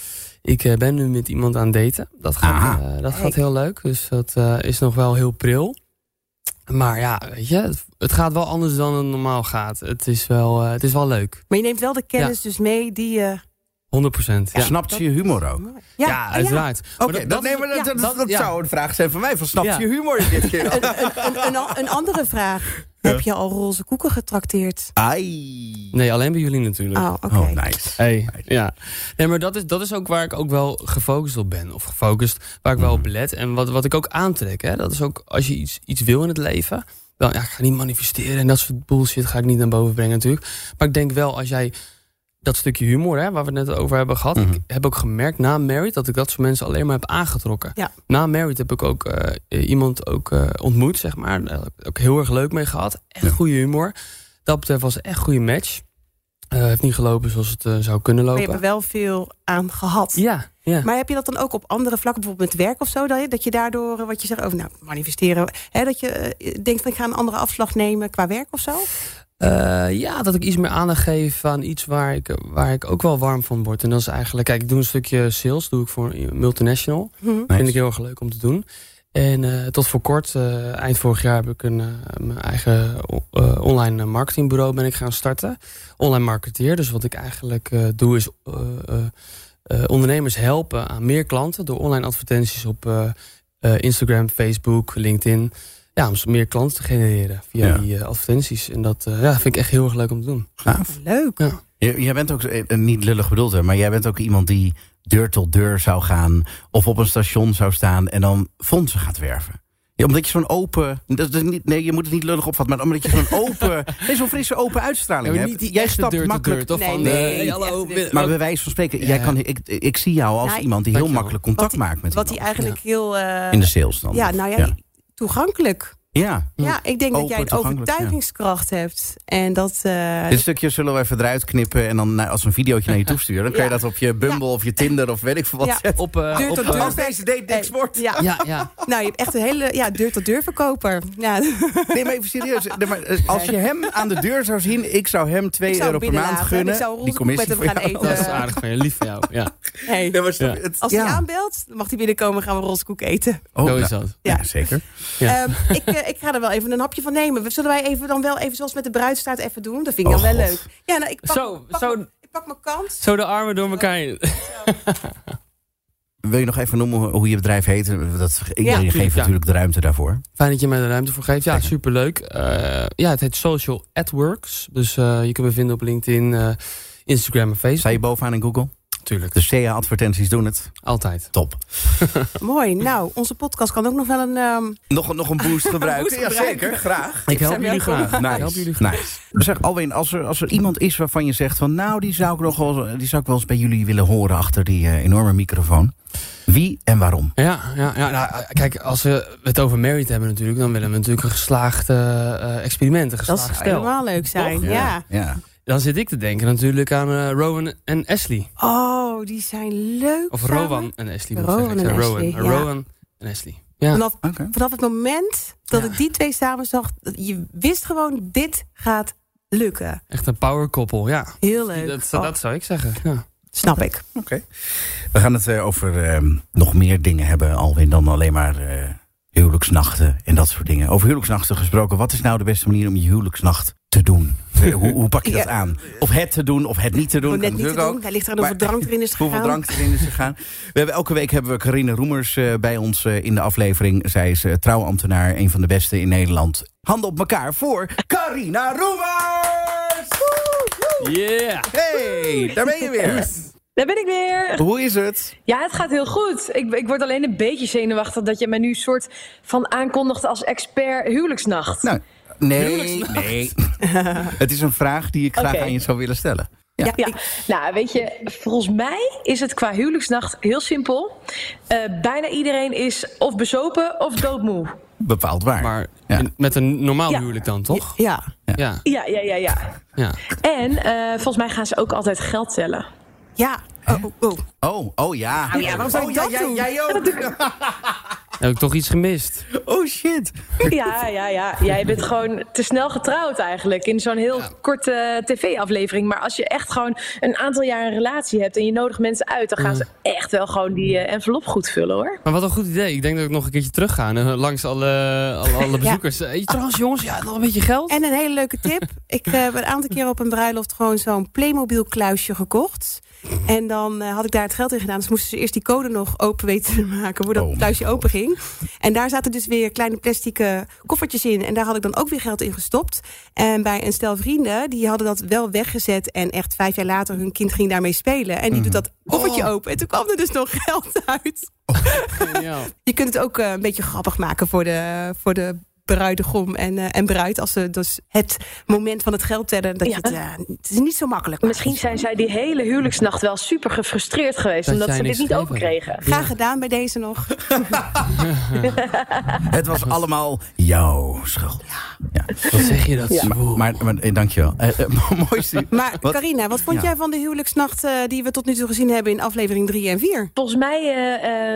Ik eh, ben nu met iemand aan het daten. Dat gaat, eh, dat gaat heel leuk. Dus dat eh, is nog wel heel pril. Maar ja, weet je, het, het gaat wel anders dan het normaal gaat. Het is wel, eh, het is wel leuk. Maar je neemt wel de kennis dus mee die je... 100 procent. Ja. Snapt ze je humor ook? Ja, Ja, uiteraard. Oké, dat, nee, maar dat, ja, dat, dat- dat ja. zou een vraag zijn van mij. Van snapt Ja. je humor dit keer? Een, een, een, een, an- een andere vraag. Heb je al roze koeken getrakteerd? Ai. Nee, alleen bij jullie natuurlijk. Oh, oké. Oh, nice. Hey, ja. Nee, maar dat is, dat is ook waar ik ook wel gefocust op ben. Of gefocust, waar ik wel op let. En wat, wat ik ook aantrek. Hè, dat is ook als je iets, iets wil in het leven. Dan, ja, ik ga niet manifesteren en dat soort bullshit ga ik niet naar boven brengen natuurlijk. Maar ik denk wel, als jij dat stukje humor, hè, waar we het net over hebben gehad. Mhm. Ik heb ook gemerkt na Married dat ik dat soort mensen alleen maar heb aangetrokken. Ja. Na Married heb ik ook eh, iemand ook, eh, ontmoet, zeg maar. Daar heb ik ook heel erg leuk mee gehad. Echt Ja. goede humor. Dat betreft was echt een goede match. Eh heeft niet gelopen zoals het zou kunnen Maar je lopen. hebt er wel veel aan gehad. Ja, ja. Maar heb je dat dan ook op andere vlakken, bijvoorbeeld met werk of zo, dat je, dat je daardoor, wat je zegt over nou, manifesteren, hè, dat je denkt van ik ga een andere afslag nemen qua werk of zo? Eh, ja, dat ik iets meer aandacht geef aan iets waar ik, waar ik ook wel warm van word. En dat is eigenlijk, kijk, ik doe een stukje sales, doe ik voor multinational. Nice. Vind ik heel erg leuk om te doen. En eh, tot voor kort, eh, eind vorig jaar, heb ik een, mijn eigen eh, online marketingbureau ben ik gaan starten. Online marketeer. Dus wat ik eigenlijk eh, doe is eh, eh, eh, ondernemers helpen aan meer klanten door online advertenties op eh, eh, Instagram, Facebook, LinkedIn. Ja, om meer klanten te genereren via Ja. die eh, advertenties. En dat eh, ja, vind ik echt heel erg leuk om te doen. Gaaf. Leuk. J- Jij bent ook, eh, niet lullig bedoeld, hè, maar jij bent ook iemand die deur tot deur zou gaan... of op een station zou staan en dan fondsen gaat werven. Ja, omdat je zo'n open... Dat is niet, nee, je moet het niet lullig opvatten, maar omdat je zo'n open... nee, zo'n frisse open uitstraling hebt. jij stapt makkelijk... Nee, van, nee, eh, hallo, Maar bij wijze van spreken, Ja. jij kan, ik, ik zie jou als Ja, iemand die heel makkelijk contact die- maakt met Wat hij eigenlijk heel... eh, In de sales dan. ja, nou ja, Ja. Toegankelijk Ja. Ja, ik denk dat jij een overtuigingskracht hebt. En dat... eh, Dit stukje zullen we even eruit knippen en dan nou, als een videootje naar je toesturen. Dan kan je Ja. dat op je Bumble of je Tinder of weet ik veel wat Ja. zetten. Op, eh, Deur op, tot eh, deur. Als deze date niks Hey, wordt. Ja. ja, ja. Nou, je hebt echt een hele ja, deur-tot-deur verkoper. Ja. Nee, maar even serieus. Nee, maar, eh, als je hem aan de deur zou zien, ik zou hem 2 Ik zou euro per maand gunnen. Ik zou een die roze koek met commissie hem voor gaan jou. eten. Dat is aardig van je, lief van jou. Ja, Hey. Ja, maar Ja. het- Als ja. hij aanbelt, dan mag hij binnenkomen gaan we roskoek eten. Oh, zo is nou, dat. Ja, Ja. zeker. Ja. Ehm, ik, eh, ik ga er wel even een hapje van nemen. Zullen wij even dan wel even zoals met de bruidstaart even doen? Dat vind ik Oh, dan wel God. leuk. Ja, nou, ik pak, Zo, pak, zo- mijn- ik pak mijn kans. Zo de armen door elkaar. Wil je nog even noemen hoe- je bedrijf heet? Dat, geeft ja. natuurlijk de ruimte daarvoor. Fijn dat je mij de ruimte voor geeft. Ja, superleuk. Eh ja, het heet Social at Works. Dus eh, je kunt me vinden op LinkedIn, eh, Instagram en Sta Facebook. je bovenaan in Google? Tuurlijk. De CA-advertenties doen het. Altijd. Top. Mooi. Nou, onze podcast kan ook nog wel een... ehm, Nog, nog een boost gebruiken? boost gebruiken. Jazeker, graag. Ik help jullie graag. Nice. Ik help jullie graag. nice. Zeg, Alwin, als er, als er iemand is waarvan je zegt van... nou, die zou ik nog wel, die zou ik wel eens bij jullie willen horen... achter die eh, enorme microfoon. Wie en waarom? Ja, ja, ja nou, kijk, als we het over married hebben natuurlijk... dan willen we natuurlijk een geslaagd eh, eh, experiment, een dat geslaagd zou stel. helemaal leuk zijn. Toch? Ja. ja. Dan zit ik te denken natuurlijk aan eh, Rowan en Ashley. Oh, die zijn leuk Of samen. Rowan en Ashley Rowan en zei Ashley, Rowan. ja. Rowan en Ashley. Ja. Vanaf, het moment dat Ja. ik die twee samen zag... je wist gewoon, dit gaat lukken. Echt een power koppel, ja. Heel leuk. Dat, Oh, dat zou ik zeggen, ja. snap ik. Oké. We gaan het eh, over eh, nog meer dingen hebben, Alwin, dan alleen maar eh, huwelijksnachten en dat soort dingen. Over huwelijksnachten gesproken, wat is nou de beste manier om je huwelijksnacht te doen? Hoe, hoe pak je dat Ja. aan? Of het te doen, of het niet te doen. Net niet te natuurlijk doen. ook. Hij ligt er aan Maar- hoeveel drank erin is gegaan. Hoeveel drank erin is gegaan. We hebben, elke week hebben we Carine Roemers eh, bij ons eh, in de aflevering. Zij is eh, trouwambtenaar, een van de beste in Nederland. Handen op elkaar voor Carina Roemers! Yeah! Hey, daar ben je weer. Daar ben ik weer. Hoe is het? Ja, het gaat heel goed. Ik, ik word alleen een beetje zenuwachtig dat je mij nu soort van aankondigt als expert huwelijksnacht. Nou, nee, nee. het is een vraag die ik graag aan je zou willen stellen. Ja. Ja, nou weet je, volgens mij is het qua huwelijksnacht heel simpel. Eh, bijna iedereen is of bezopen of doodmoe. Bepaald waar. Maar Ja. met een normaal Ja. huwelijk dan, toch? Ja. Ja. Ja, ja, ja, ja. ja. En eh, volgens mij gaan ze ook altijd geld tellen. Ja. Oh, oh, oh. Oh, oh ja. Oh ja, waarom zou ik dat jij, doen? Jij ook. Heb ik toch iets gemist? Oh shit. Ja, ja, ja. Jij bent gewoon te snel getrouwd eigenlijk. In zo'n heel korte tv-aflevering. Maar als je echt gewoon een aantal jaar een relatie hebt en je nodigt mensen uit, dan gaan ze echt wel gewoon die eh, envelop goed vullen hoor. Maar wat een goed idee. Ik denk dat ik nog een keertje terug ga en, eh, langs alle, alle, alle bezoekers. Eh, trouwens jongens, ja, nog een beetje geld? En een hele leuke tip. Ik heb een aantal keer op een bruiloft gewoon zo'n Playmobil kluisje gekocht. En dan had ik daar het geld in gedaan. Dus moesten ze eerst die code nog open weten te maken voordat Oh het kluisje open ging. En daar zaten dus weer kleine plastic eh, koffertjes in. En daar had ik dan ook weer geld in gestopt. En bij een stel vrienden, die hadden dat wel weggezet. En echt vijf jaar later, hun kind ging daarmee spelen. En die doet dat koffertje open. En toen kwam er dus nog geld uit. Geniaal. Je kunt het ook eh, een beetje grappig maken voor de, voor de bruidegom en, eh, en bruid. Als ze dus het moment van het geld tellen, dat Ja. je het, eh, het is niet zo makkelijk. Misschien zijn zij die hele huwelijksnacht wel super gefrustreerd geweest. Dat omdat ze dit niet openkregen. Graag gedaan bij deze nog. Het was allemaal jouw schuld. Ja. Wat zeg je dat? Ja. Maar, maar, maar eh, dankjewel. Eh, eh, mooiste. Maar Wat- Carina, wat vond Ja. jij van de huwelijksnacht eh, die we tot nu toe gezien hebben in aflevering 3 en 4? Volgens mij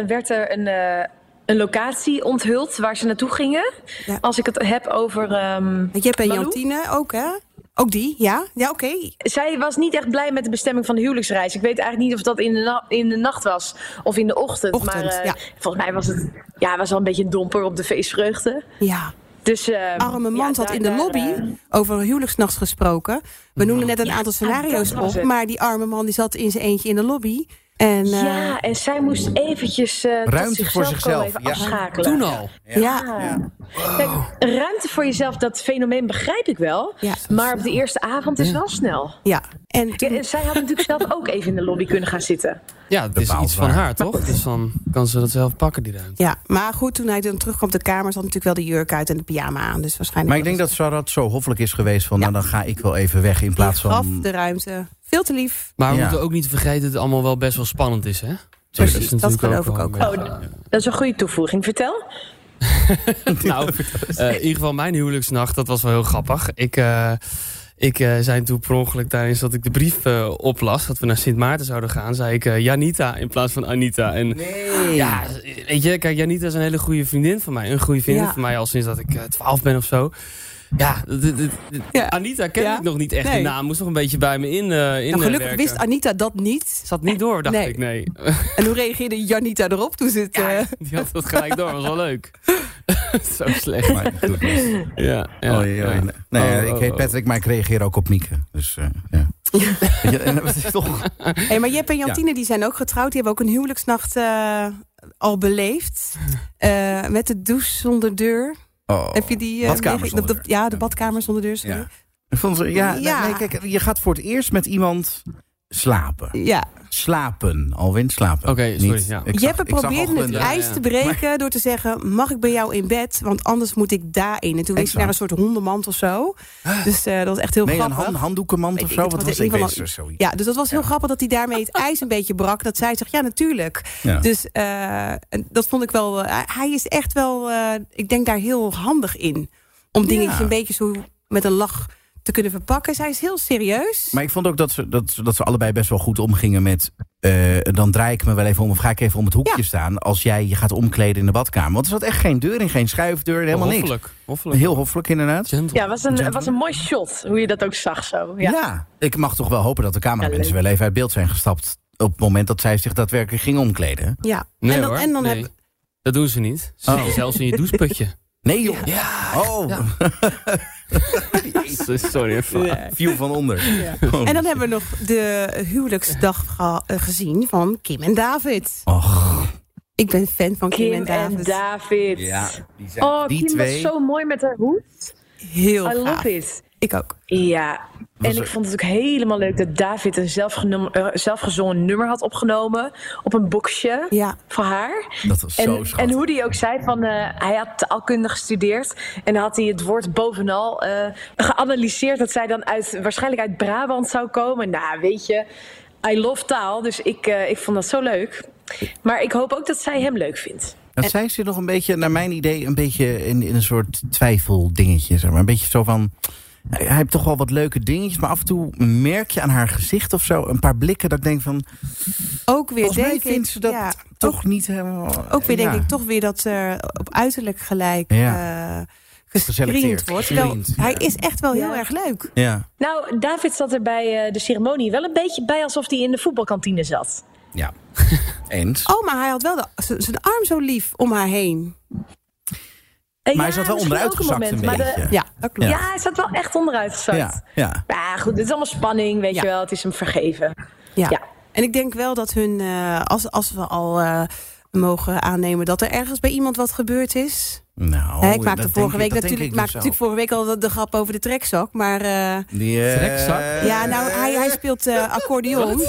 werd er een, eh, een locatie onthuld waar ze naartoe gingen. Ja. Als ik het heb over. ehm, Jep en Malou? Jantine ook, hè? Ook die, ja? Ja, oké. zij was niet echt blij met de bestemming van de huwelijksreis. Ik weet eigenlijk niet of dat in de, na- in de nacht was of in de ochtend. Ochtend, maar eh, ja. volgens mij was het ja, was wel een beetje een domper op de feestvreugde. Ja. Dus, eh, Arme man ja, had daar- in de daar, lobby eh, over huwelijksnacht gesproken. We noemden net een Ja, aantal scenario's op. Maar die arme man die zat in zijn eentje in de lobby. En, eh, ja, en zij moest eventjes eh, tot Ruimte voor zichzelf even ja. afschakelen. Toen al. ja. Ja. Kijk, ruimte voor jezelf, dat fenomeen begrijp ik wel. Ja. Maar op de eerste avond is wel snel. ja. En toen- en zij had natuurlijk zelf ook even in de lobby kunnen gaan zitten. Ja, het is iets van haar, toch? Dus dan kan ze dat zelf pakken, die ruimte. Ja, maar goed, toen hij dan terugkwam de kamer... zat natuurlijk wel de jurk uit en de pyjama aan. Dus waarschijnlijk... Maar ik denk dat Sarat zo hoffelijk is geweest van... nou, dan ga ik wel even weg in plaats gaf van... de ruimte. Veel te lief. Maar we Ja. moeten ook niet vergeten dat het allemaal wel best wel spannend is, hè? Precies, is dat natuurlijk geloof ook ik ook wel. Oh. Dat is een goede toevoeging. Vertel. nou, eh, in ieder geval mijn huwelijksnacht, dat was wel heel grappig. Ik, eh, ik eh, zei toen per ongeluk tijdens dat ik de brief eh, oplas... dat we naar Sint Maarten zouden gaan, zei ik eh, Janita in plaats van Anita. En Nee. ja, weet je, kijk, Janita is een hele goede vriendin van mij. Een goede vriendin Ja. van mij al sinds dat ik 12 ben of zo. Ja, Ja. Anita kende Ja. ik nog niet echt. Nee. Die naam moest nog een beetje bij me in, eh in Nou, eh, gelukkig werken. wist Anita dat niet. Zat niet door, dacht Nee. ik, nee. En hoe reageerde Janita erop toen ze het... eh, Die had dat gelijk door, was wel leuk. Zo slecht. Ja, ja, oei. ja. Nee, Oh, ik oh, heet oh. Patrick, maar ik reageer ook op Mieke. Dus eh, ja. En dat is toch... Hey, maar Jep en Jantine die zijn ook getrouwd. Die hebben ook een huwelijksnacht eh, al beleefd. Eh, met de douche zonder deur. Oh. Heb je die... eh, Badkamer meege- zonder de- deur. Ja, de badkamer zonder deur. sorry. Ja. Ik vond ze, ja, nee, Ja. Nee, kijk, je gaat voor het eerst met iemand slapen. Ja. Slapen, Alwin, slapen. Oké, sorry, Niet- ja. ik zag- Jeppe probeerde het een- ijs ja. te breken door te zeggen... mag ik bij jou in bed, want anders moet ik daarin. En toen wees hij Exact. naar een soort hondenmand of zo. Dus eh, dat was echt heel Nee, een grappig. hand, handdoekenmand of zo. Wat was ik weet. Ja, dus dat was heel Ja. grappig dat hij daarmee het ijs een beetje brak. Dat zij zegt, ja, natuurlijk. Ja. Dus eh, dat vond ik wel... eh, hij is echt wel, eh, ik denk daar heel handig in. Om dingetjes Ja. een beetje zo met een lach te kunnen verpakken. Zij is heel serieus. Maar ik vond ook dat ze, dat, ze- dat ze allebei best wel goed omgingen met... eh, dan draai ik me wel even om of ga ik even om het hoekje Ja. staan... als jij je gaat omkleden in de badkamer. Want er zat echt geen deur in, geen schuifdeur, helemaal niks. hoffelijk, hoffelijk. Heel hoffelijk inderdaad. Gentle. Ja, het was een, was een mooi shot, hoe je dat ook zag zo. Ja. Ja. ik mag toch wel hopen dat de cameramensen Ja, wel even uit beeld zijn gestapt... op het moment dat zij zich daadwerkelijk ging omkleden. Ja. Nee en dan, hoor, en dan nee. heb, Dat doen ze niet. Ze Oh. zitten zelfs in je doucheputje. Nee joh. Ja. Oh, sorry. even. viel van onder. Oh. en dan hebben we nog de huwelijksdag eh, gezien van Kim en David. Och, Ik ben fan van Kim, Kim en David. en David. ja, die, zijn, Oh, die Kim twee. was zo mooi met haar hoed. Heel I gaaf. love it. Ik ook. Ja, en ik vond het ook helemaal leuk dat David een eh, zelfgezongen nummer had opgenomen op een boxje Ja. voor haar. Dat was zo En, schattig. en hoe die ook zei van eh, hij had taalkunde gestudeerd en dan had hij het woord bovenal eh, geanalyseerd dat zij dan uit waarschijnlijk uit Brabant zou komen. Nou, weet je, I love taal, dus ik, eh, ik vond dat zo leuk. Maar ik hoop ook dat zij hem leuk vindt. Dat zij zit nog een beetje, naar mijn idee, een beetje in, in een soort twijfeldingetje. Zeg maar. Een beetje zo van. Hij hij heeft toch wel wat leuke dingetjes, maar af en toe merk je aan haar gezicht of zo een paar blikken dat ik denk van. Ook weer denk vindt ik, ze dat ja, toch niet helemaal. ook weer denk ik toch weer dat er op uiterlijk gelijk Ja. eh gescreend wordt. Gescreend, hij ja. is echt wel heel Ja. erg leuk. Ja, Nou, David zat er bij eh, de ceremonie wel een beetje bij alsof hij in de voetbalkantine zat. ja. Eens. Oh, maar hij had wel zijn arm zo lief om haar heen. Eh, Maar hij zat wel misschien onderuit ook een moment, een maar de- beetje. Ja, dat klopt. Ja, hij zat wel echt onderuit gezakt. Ja, ja. Ja, goed, dit is allemaal spanning, weet Ja. je wel. Het is hem vergeven. Ja. Ja. En ik denk wel dat hun, eh, als, als we al eh, mogen aannemen dat er ergens bij iemand wat gebeurd is. Nou, ik maakte vorige week ik- natuurlijk, ik maakte dus natuurlijk vorige week al de, de grap over de trekzak. Maar eh, eh, Trekzak? ja, nou, hij, hij speelt eh, accordeon.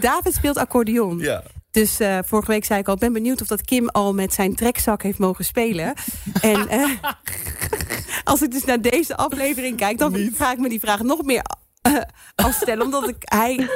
David speelt accordeon. Ja. Dus eh, vorige week zei ik al, ik ben benieuwd of dat Kim al met zijn trekzak heeft mogen spelen. en eh, als ik dus naar deze aflevering kijk, dan ga ik me die vraag nog meer eh, afstellen. Omdat ik, hij,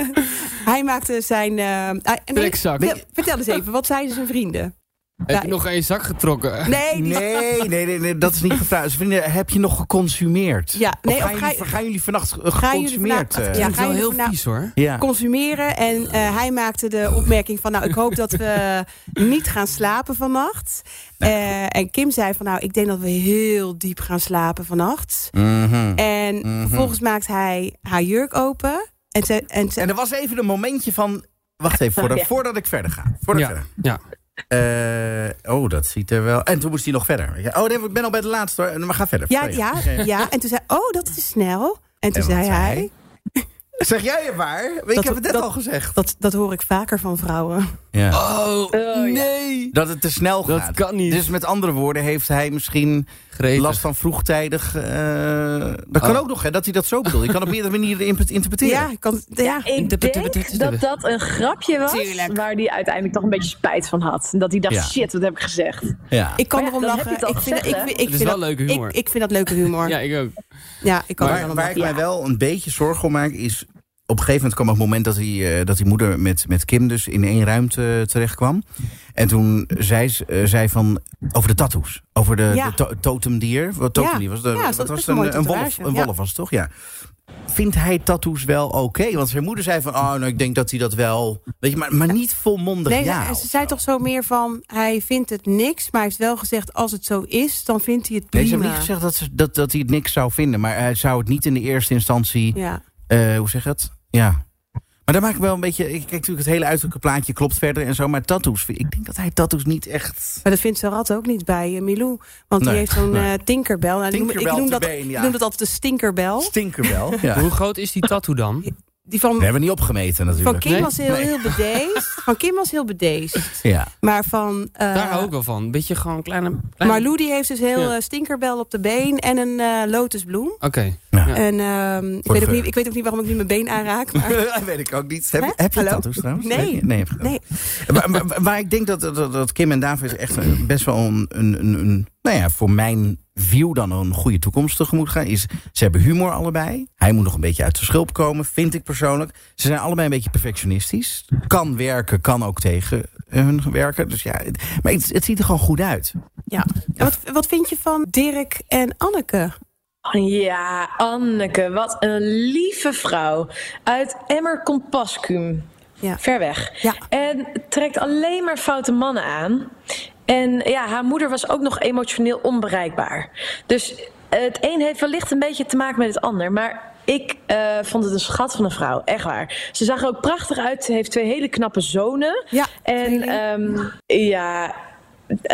hij maakte zijn... nee, Trekzak. vertel eens even, wat zeiden zijn vrienden? Heb je nog één zak getrokken? Nee, Nee, nee, nee, nee, dat is niet gevraagd. Dus vrienden, heb je nog geconsumeerd? Ja, nee, of gaan, of ga jullie, gaan jullie vannacht eh, jullie geconsumeerd? eh? Ja, heel vies hoor. ja. consumeren. En eh, hij maakte de opmerking van... nou, ik hoop dat we niet gaan slapen vannacht. Eh, en Kim zei van... nou, ik denk dat we heel diep gaan slapen vannacht. Mhm. En Mhm. vervolgens maakt hij haar jurk open. En, ze, en, ze- En er was even een momentje van... Wacht even, voordat, Ja. voordat ik verder ga. Voordat ik Ja, verder. ja. Eh, oh, dat ziet er wel... En toen moest hij nog verder. Oh, nee, ik ben al bij de laatste hoor. Maar ga verder. ja, ja, ja. En toen zei oh, dat is snel. En toen En wat zei zei hij... Zeg jij het waar? Ik Dat- heb het net dat- al gezegd. Dat, dat hoor ik vaker van vrouwen. Ja. Oh, ja. nee. Dat het te snel Dat gaat. kan niet. Dus met andere woorden heeft hij misschien Gretig. last van vroegtijdig... eh, dat kan Oh. ook nog, hè, dat hij dat zo bedoelt. Je kan op meerdere manieren inter- interpreteren. Ja, ik kan, ja. Ik denk dat dat een grapje was Tuurlijk. waar hij uiteindelijk toch een beetje spijt van had. En dat hij dacht, Ja. shit, wat heb ik gezegd? Ja. Ik kan Maar ja, erom dan heb je lachen. Ik vind, gezegd, ik, ik, ik Het is vind wel dat- leuke humor. Ik, ik vind dat leuke humor. Ja, Ja, ik ook. ik kan er wel Waar, ik mij wel een beetje zorgen om maak is... op een gegeven moment kwam het moment dat, hij, uh, dat die moeder met, met Kim dus in één ruimte terecht kwam. En toen zei ze zei van over de tattoos. Over de, Ja. de to totemdier. Wat totemdier was? De, Ja, wat dat was een een, een wolf, een wolf was het toch? Ja. Vindt hij tattoos wel oké? Want zijn moeder zei van, oh, nou, ik denk dat hij dat wel... Weet je, maar, maar niet volmondig Nee, ja. ze zei toch zo meer van, hij vindt het niks, maar hij heeft wel gezegd, als het zo is, dan vindt hij het Nee, prima. ze hebben niet gezegd dat, ze, dat, dat hij het niks zou vinden. Maar hij zou het niet in de eerste instantie... Ja. eh, hoe zeg je het? Ja. Maar daar maak ik wel een beetje... Ik kijk natuurlijk het hele uiterlijke plaatje klopt verder en zo. Maar tattoos, ik denk dat hij tattoos niet echt... Maar dat vindt Sarat ook niet bij eh, Milou. Want Nee, die heeft zo'n nee. eh, tinkerbel. Nou, noem- ik noem dat, been, ja. ik noem dat altijd de stinkerbel. Stinkerbel. Ja. Hoe groot is die tattoo dan? Die van, We hebben niet opgemeten van natuurlijk. Kim Nee? was heel, Nee. heel bedeesd. Van Kim was heel bedeesd. Ja. Maar van... eh, Daar hou ik wel van. Een beetje gewoon kleine... kleine... Marlou die heeft dus heel Ja. eh, stinkerbel op de been en een eh, lotusbloem. Oké. Ja. En ehm, ik, weet ook niet, ik weet ook niet waarom ik nu mijn been aanraak. Maar Dat weet ik ook niet. Heb, Hè? heb je tattoos trouwens? Nee. Nee, heb nee, Maar, maar, maar ik denk dat, dat, dat Kim en David echt best wel een, een, een, een- nou ja, voor mijn view dan een goede toekomst tegemoet gaan. Is, ze hebben humor allebei. Hij moet nog een beetje uit de schulp komen, vind ik persoonlijk. Ze zijn allebei een beetje perfectionistisch. Kan werken, kan ook tegen hun werken. Dus ja, het- maar het, het ziet er gewoon goed uit. ja. En wat, wat vind je van Dirk en Anneke? Ja, Anneke, wat een lieve vrouw. Uit Emmer Compascum. Ja. Ver weg. Ja. En trekt alleen maar foute mannen aan. En ja, haar moeder was ook nog emotioneel onbereikbaar. Dus het een heeft wellicht een beetje te maken met het ander. Maar ik eh, vond het een schat van een vrouw, echt waar. Ze zag er ook prachtig uit. Ze heeft twee hele knappe zonen. Ja, En ehm, ja,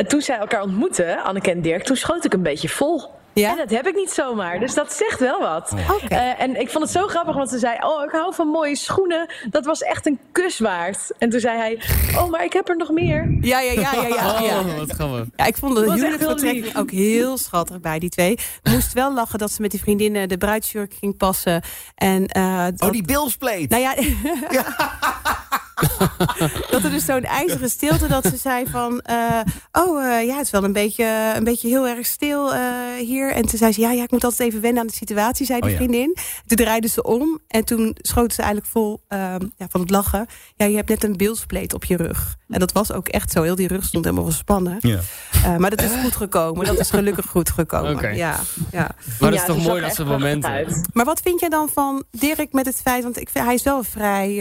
toen zij elkaar ontmoetten, Anneke en Dirk, toen schoot ik een beetje vol. Ja? En dat heb ik niet zomaar, dus dat zegt wel wat. Oké. Eh, en ik vond het zo grappig, want ze zei: Oh, ik hou van mooie schoenen. Dat was echt een kus waard. En toen zei hij: Oh, maar ik heb er nog meer. Ja, ja, ja, ja, ja. ja. Oh, wat grappig. Ja, ik vond de lief. ook heel schattig bij die twee. Moest wel lachen dat ze met die vriendinnen de bruidsjurk ging passen. En, eh, Oh, die bilspleet. Nou ja, dat er dus zo'n ijzeren stilte dat ze zei van... eh, oh, eh, ja, het is wel een beetje, een beetje heel erg stil eh, hier. En toen zei ze, ja, ja, ik moet altijd even wennen aan de situatie, zei die Oh ja. vriendin. Toen draaide ze om en toen schoot ze eigenlijk vol ehm, ja, van het lachen. Ja, je hebt net een beeldspleet op je rug. En dat was ook echt zo. Heel die rug stond helemaal gespannen. Ja. Eh, maar dat is goed gekomen. Dat is gelukkig goed gekomen. Ja, ja. Maar dat Ja, is toch mooi dat ze momenten... Maar wat vind jij dan van Dirk met het feit... want ik vind, hij is wel vrij...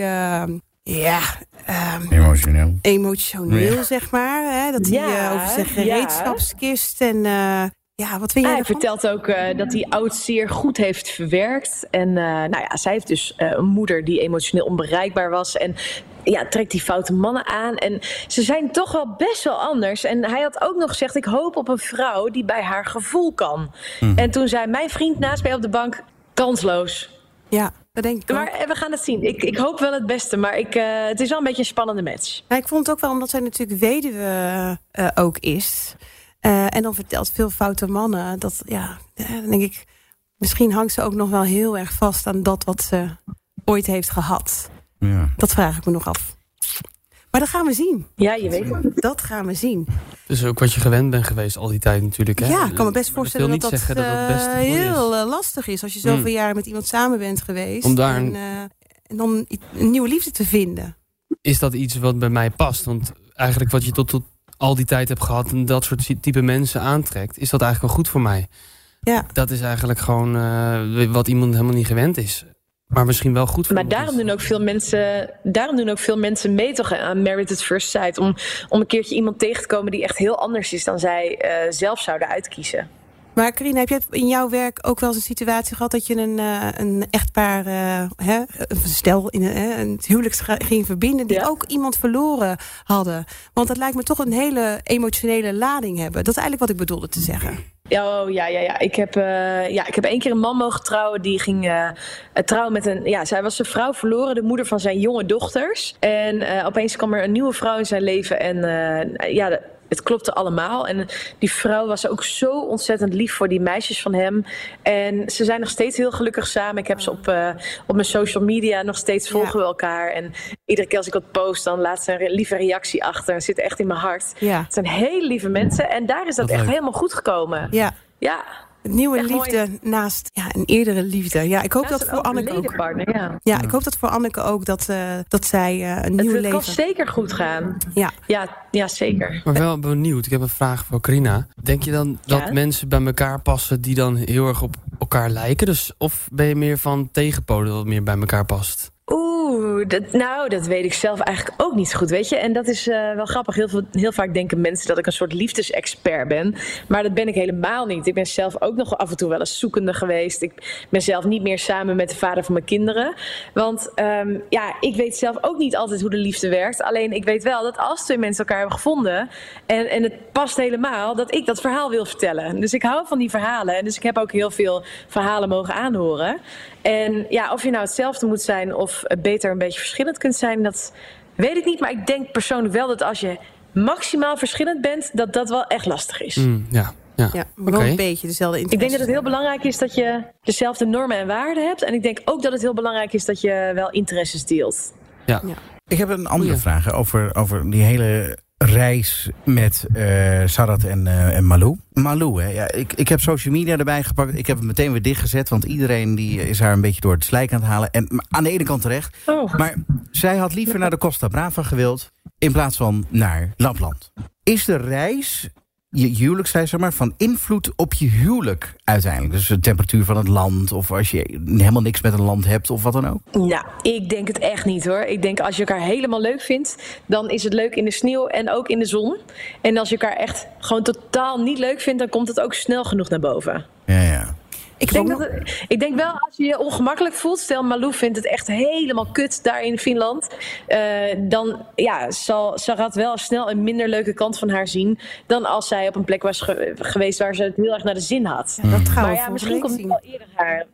ja, ehm, Emotioneel. emotioneel, Ja. zeg maar. Hè? Dat hij Ja, eh, over zijn ja. gereedschapskist en... eh, ja, wat vind jij Hij ervan? vertelt ook eh, dat hij oud zeer goed heeft verwerkt. En eh, nou ja, zij heeft dus eh, een moeder die emotioneel onbereikbaar was. En ja, trekt die foute mannen aan. En ze zijn toch wel best wel anders. En hij had ook nog gezegd: Ik hoop op een vrouw die bij haar gevoel kan. En toen zei mijn vriend naast mij op de bank: Kansloos. Ja, dat denk ik ook. Maar eh, we gaan het zien. Ik, ik hoop wel het beste, maar ik, eh, het is wel een beetje een spannende match. Nou, ik vond het ook wel omdat zij natuurlijk weduwe eh, ook is. Eh, en dan vertelt veel foute mannen. Dat, ja, dan denk ik... Misschien hangt ze ook nog wel heel erg vast aan dat wat ze ooit heeft gehad. Ja. Dat vraag ik me nog af. Maar dat gaan we zien. Ja, je weet het. Dat gaan we zien. Dus ook wat je gewend bent geweest al die tijd natuurlijk. Hè? Ja, ik kan me best voorstellen dat dat, dat dat best eh, is. heel eh, lastig is. Als je zoveel Mm. jaren met iemand samen bent geweest. Om daar en, een- eh, en dan een nieuwe liefde te vinden. Is dat iets wat bij mij past? Want eigenlijk wat je tot, tot al die tijd hebt gehad... en dat soort type mensen aantrekt... is dat eigenlijk wel goed voor mij. Ja. Dat is eigenlijk gewoon eh, wat iemand helemaal niet gewend is. Maar misschien wel goed voor Maar daarom doen, ook veel mensen, daarom doen ook veel mensen mee toch aan Married at First Sight. Om, om een keertje iemand tegen te komen die echt heel anders is dan zij eh, zelf zouden uitkiezen. Maar Carina, heb jij in jouw werk ook wel eens een situatie gehad dat je een, eh, een echtpaar, eh, hè, een stel in een, hè, een huwelijk ging verbinden, die Ja. ook iemand verloren hadden? Want dat lijkt me toch een hele emotionele lading hebben. Dat is eigenlijk wat ik bedoelde te zeggen. Oh, ja, ja, ja. Ik heb, eh, ja. ik heb één keer een man mogen trouwen. Die ging eh, trouwen met een. Ja, zij was zijn vrouw verloren, de moeder van zijn jonge dochters. En eh, opeens kwam er een nieuwe vrouw in zijn leven. En ja, het klopte allemaal. En die vrouw was ook zo ontzettend lief voor die meisjes van hem. En ze zijn nog steeds heel gelukkig samen. Ik heb ze op, eh, op mijn social media nog steeds volgen we elkaar. En iedere keer als ik wat post, dan laat ze een lieve reactie achter. En zit echt in mijn hart. Ja, Het zijn hele lieve mensen. En daar is dat echt leuk. helemaal goed gekomen. ja. Ja. Het nieuwe Echt mooi. liefde naast ja, een eerdere liefde. Ja, ik hoop Naast dat voor Anneke ook. partner, ja. Ja, ik hoop dat voor Anneke ook dat, eh, dat zij eh, een nieuw Het, het kan leven. zeker goed gaan. Ja. Ja, ja zeker. Maar wel benieuwd, ik heb een vraag voor Carina. Denk je dan dat Ja? mensen bij elkaar passen die dan heel erg op elkaar lijken? Dus, of ben je meer van tegenpolen dat meer bij elkaar past? Dat, nou, dat weet ik zelf eigenlijk ook niet zo goed, weet je. En dat is eh, wel grappig. Heel, veel, heel vaak denken mensen dat ik een soort liefdesexpert ben. Maar dat ben ik helemaal niet. Ik ben zelf ook nog af en toe wel eens zoekende geweest. Ik ben zelf niet meer samen met de vader van mijn kinderen. Want ehm, ja, ik weet zelf ook niet altijd hoe de liefde werkt. Alleen ik weet wel dat als twee mensen elkaar hebben gevonden... en, en het past helemaal, dat ik dat verhaal wil vertellen. Dus ik hou van die verhalen. En dus ik heb ook heel veel verhalen mogen aanhoren. En ja, of je nou hetzelfde moet zijn of beter een beetje verschillend kunt zijn, dat weet ik niet. Maar ik denk persoonlijk wel dat als je maximaal verschillend bent, dat dat wel echt lastig is. Mm, ja, ja. Ja, wel Oké. een beetje dezelfde Ik denk dat het heel belangrijk is dat je dezelfde normen en waarden hebt. En ik denk ook dat het heel belangrijk is dat je wel interesses deelt. ja. Ja. Ik heb een andere Goeie. vraag over, over die hele reis met eh Sarat en, eh, en Malou. Malou, hè? Ja, ik, ik heb social media erbij gepakt. Ik heb het meteen weer dichtgezet, want iedereen die is haar een beetje door het slijk aan het halen. En aan de ene kant terecht. Oh. Maar zij had liever naar de Costa Brava gewild in plaats van naar Lapland. Is de reis, je huwelijk, zei ze maar, van invloed op je huwelijk uiteindelijk? Dus de temperatuur van het land, of als je helemaal niks met een land hebt, of wat dan ook? Nou, ik denk het echt niet hoor. Ik denk als je elkaar helemaal leuk vindt, dan is het leuk in de sneeuw en ook in de zon. En als je elkaar echt gewoon totaal niet leuk vindt, dan komt het ook snel genoeg naar boven. Ja, ja. Ik denk, dat het- ik denk wel, als je je ongemakkelijk voelt... stel Malou vindt het echt helemaal kut daar in Finland... eh, dan ja, zal Sarat wel snel een minder leuke kant van haar zien... dan als zij op een plek was ge- geweest waar ze het heel erg naar de zin had. dat gaan we maar ja, misschien komt zien. wel eerder haar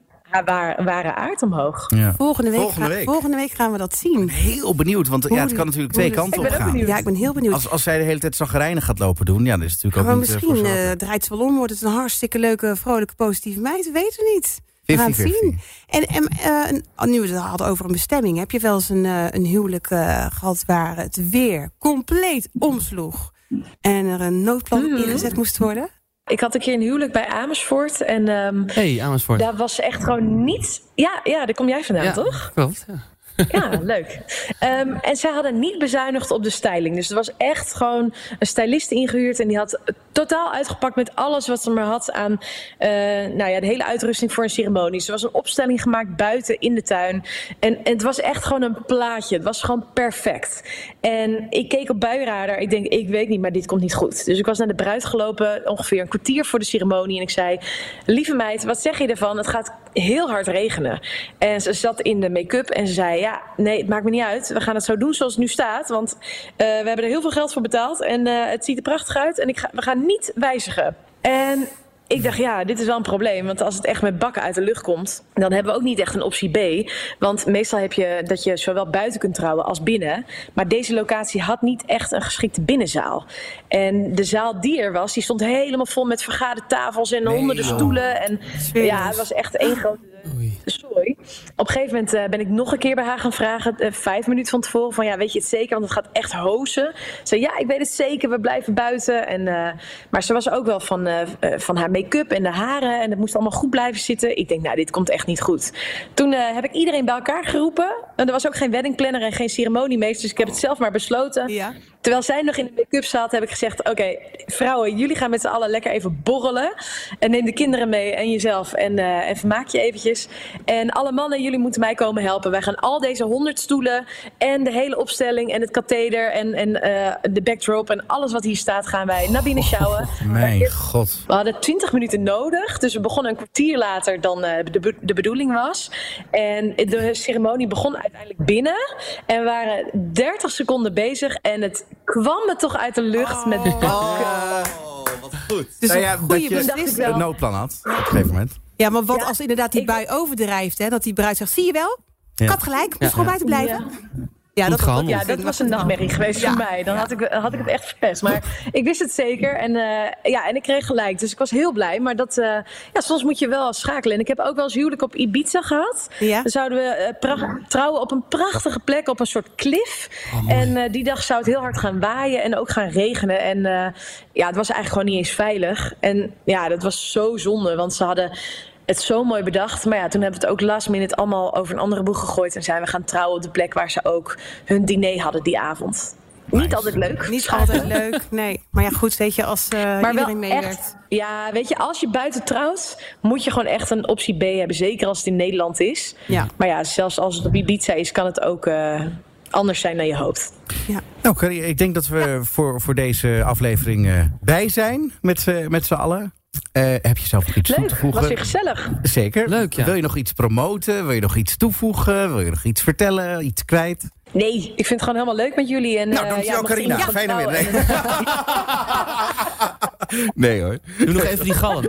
waar- ware aard omhoog. ja. Volgende week, Volgende ga- week. volgende week gaan we dat zien. Heel benieuwd, want ja, het kan natuurlijk twee kanten op gaan. Ja, ik ben heel benieuwd. Als, als zij de hele tijd zagrijnig gaat lopen doen, ja, dat is natuurlijk maar ook niet eh, misschien eh, Sarat. draait ze wel om, wordt het een hartstikke leuke, vrolijke, positieve meid. We weten niet. We gaan het 50-50. zien. En, en eh, oh, nu we het hadden over een bestemming. Heb je wel eens een, een huwelijk eh, gehad waar het weer compleet omsloeg? En er een noodplan Mhm. ingezet moest worden? Ik had een keer een huwelijk bij Amersfoort... en ehm, hey, Amersfoort. daar was echt gewoon niets... Ja, ja, daar kom jij vandaan, ja, toch? Klopt, ja. Ja, leuk. Ehm, en zij hadden niet bezuinigd op de styling. Dus er was echt gewoon een stylist ingehuurd. En die had totaal uitgepakt met alles wat ze maar had aan eh, nou ja, de hele uitrusting voor een ceremonie. Dus er was een opstelling gemaakt buiten in de tuin. En, en het was echt gewoon een plaatje. Het was gewoon perfect. En ik keek op buienradar. Ik denk, ik weet niet, maar dit komt niet goed. Dus ik was naar de bruid gelopen, ongeveer een kwartier voor de ceremonie. En ik zei, lieve meid, wat zeg je ervan? Het gaat heel hard regenen. En ze zat in de make-up en ze zei, ja, nee, het maakt me niet uit. We gaan het zo doen zoals het nu staat. Want eh, we hebben er heel veel geld voor betaald. En eh, het ziet er prachtig uit. En ik ga, we gaan niet wijzigen. En ik dacht, ja, dit is wel een probleem. Want als het echt met bakken uit de lucht komt, dan hebben we ook niet echt een optie B. Want meestal heb je dat je zowel buiten kunt trouwen als binnen. Maar deze locatie had niet echt een geschikte binnenzaal. En de zaal die er was, die stond helemaal vol met vergadertafels en Nee, honderden joh. stoelen. En ja, het was echt één grote Oei. sorry. Op een gegeven moment eh, ben ik nog een keer bij haar gaan vragen, eh, vijf minuten van tevoren, van ja, weet je het zeker? Want het gaat echt hozen. Ze zei, ja, ik weet het zeker, we blijven buiten. En, eh, maar ze was ook wel van, van haar make-up en de haren en het moest allemaal goed blijven zitten. Ik denk, nou, dit komt echt niet goed. Toen eh, heb ik iedereen bij elkaar geroepen. En er was ook geen weddingplanner en geen ceremoniemeester, dus ik heb het zelf maar besloten. Ja. Terwijl zij nog in de make-up zat, heb ik gezegd: Oké, vrouwen, jullie gaan met z'n allen lekker even borrelen. En neem de kinderen mee en jezelf. En, eh, en vermaak je eventjes. En alle mannen, jullie moeten mij komen helpen. Wij gaan al deze honderd stoelen en de hele opstelling en het katheder en, en eh, de backdrop en alles wat hier staat, gaan wij naar binnen sjouwen. Mijn god. We hadden 20 minuten nodig. Dus we begonnen een kwartier later dan eh, de, be- de bedoeling was. En de ceremonie begon uiteindelijk binnen. En we waren 30 seconden bezig. En het kwam me toch uit de lucht met bakken. wat goed. Dus nou ja, dat je een noodplan had op een gegeven moment. Ja, maar wat Ja, als inderdaad die bui overdrijft? Hè? Dat die bruid zegt, zie je wel? Ik Ja. had gelijk, moest Ja, gewoon ja. buiten blijven. Ja. Dat- gehandeld. Ja, dat was een nachtmerrie geweest Ja. voor mij. Dan had ik, had ik het echt verpest. Maar ik wist het zeker. En, eh, ja, en ik kreeg gelijk. Dus ik was heel blij. Maar dat, eh, ja, soms moet je wel schakelen. En ik heb ook wel eens huwelijk op Ibiza gehad. Ja. Dan zouden we eh, trouwen op een prachtige plek, op een soort klif. en eh, die dag zou het heel hard gaan waaien en ook gaan regenen. En eh, ja, het was eigenlijk gewoon niet eens veilig. En ja, dat was zo zonde, want ze hadden het zo mooi bedacht. Maar ja, toen hebben we het ook last minute allemaal over een andere boeg gegooid. En zijn we gaan trouwen op de plek waar ze ook hun diner hadden die avond. Niet altijd leuk. Niet altijd leuk, nee. Maar ja, goed, weet je, als eh Maar iedereen wel meewerkt. echt, ja, weet je, als je buiten trouwt, moet je gewoon echt een optie B hebben. Zeker als het in Nederland is. Ja. Maar ja, zelfs als het op Ibiza is, kan het ook eh, anders zijn dan je hoopt. Nou, Carrie, ik denk dat we voor, voor deze aflevering eh, bij zijn met, met z'n allen. Eh, heb je zelf nog iets toe te Leuk, voegen? was weer gezellig. Zeker. Leuk, ja. Wil je nog iets promoten? Wil je nog iets toevoegen? Wil je nog iets vertellen? Iets kwijt? Nee, ik vind het gewoon helemaal leuk met jullie. En, Nou, eh, dankjewel, mocht Carina. Fijne en- Nee hoor. Doe nog even die galm,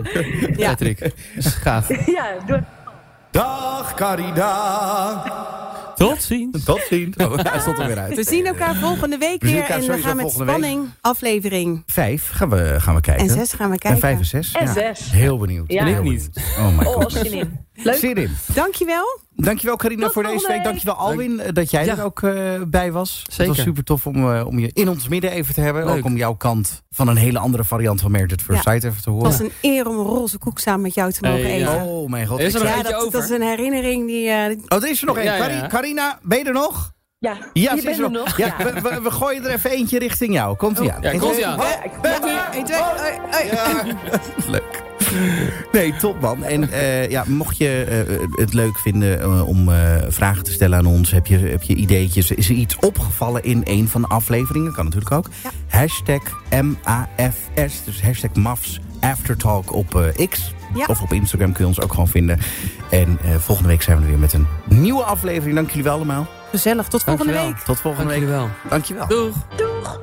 Patrick. Dat is gaaf. ja, doe Dag Carina. Tot ziens. Tot ziens. Oh, hij stond er weer uit. We zien elkaar volgende week We weer. En we gaan met week. spanning aflevering. Vijf gaan we, gaan we kijken. En zes gaan we En kijken. vijf en zes. En ja. zes. Heel benieuwd. Ja. Heel Ik benieuwd. Oh my Oh, god. zin in. Leuk. Zin in. Dankjewel. Dankjewel Carina Tot voor deze week. week. Dankjewel Alwin eh, dat jij Ja. er ook eh, bij was. Het Zeker. was super tof om, eh, om je in ons midden even te hebben. Leuk. Ook om jouw kant van een hele andere variant van Merit First Ja. Sight even te Het horen. was een eer om een roze koek samen met jou te mogen Hey, eten. ja. Oh mijn god. Is er Ja, eentje dat, dat is over? een herinnering die... eh, Oh, er is er nog één. Carina, ben je er nog? Ja, Ja, je er nog. Ja, we, we, we gooien er even eentje richting jou. Komt ie aan. Ja, komt ie aan. Oh, Eén, twee, hoi, hoi. Leuk. Nee, top man. En eh, ja, mocht je eh, het leuk vinden eh, om eh, vragen te stellen aan ons... heb je, heb je ideetjes, is er iets opgevallen in een van de afleveringen? Kan natuurlijk ook. Ja. Hashtag MAFS, dus hashtag MAFS Aftertalk op eh, X. Ja. Of op Instagram kun je ons ook gewoon vinden. En eh, volgende week zijn we er weer met een nieuwe aflevering. Dank jullie wel allemaal. Gezellig, tot volgende Dankjewel. week. Tot volgende Dank week. jullie wel. Dankjewel. Doeg.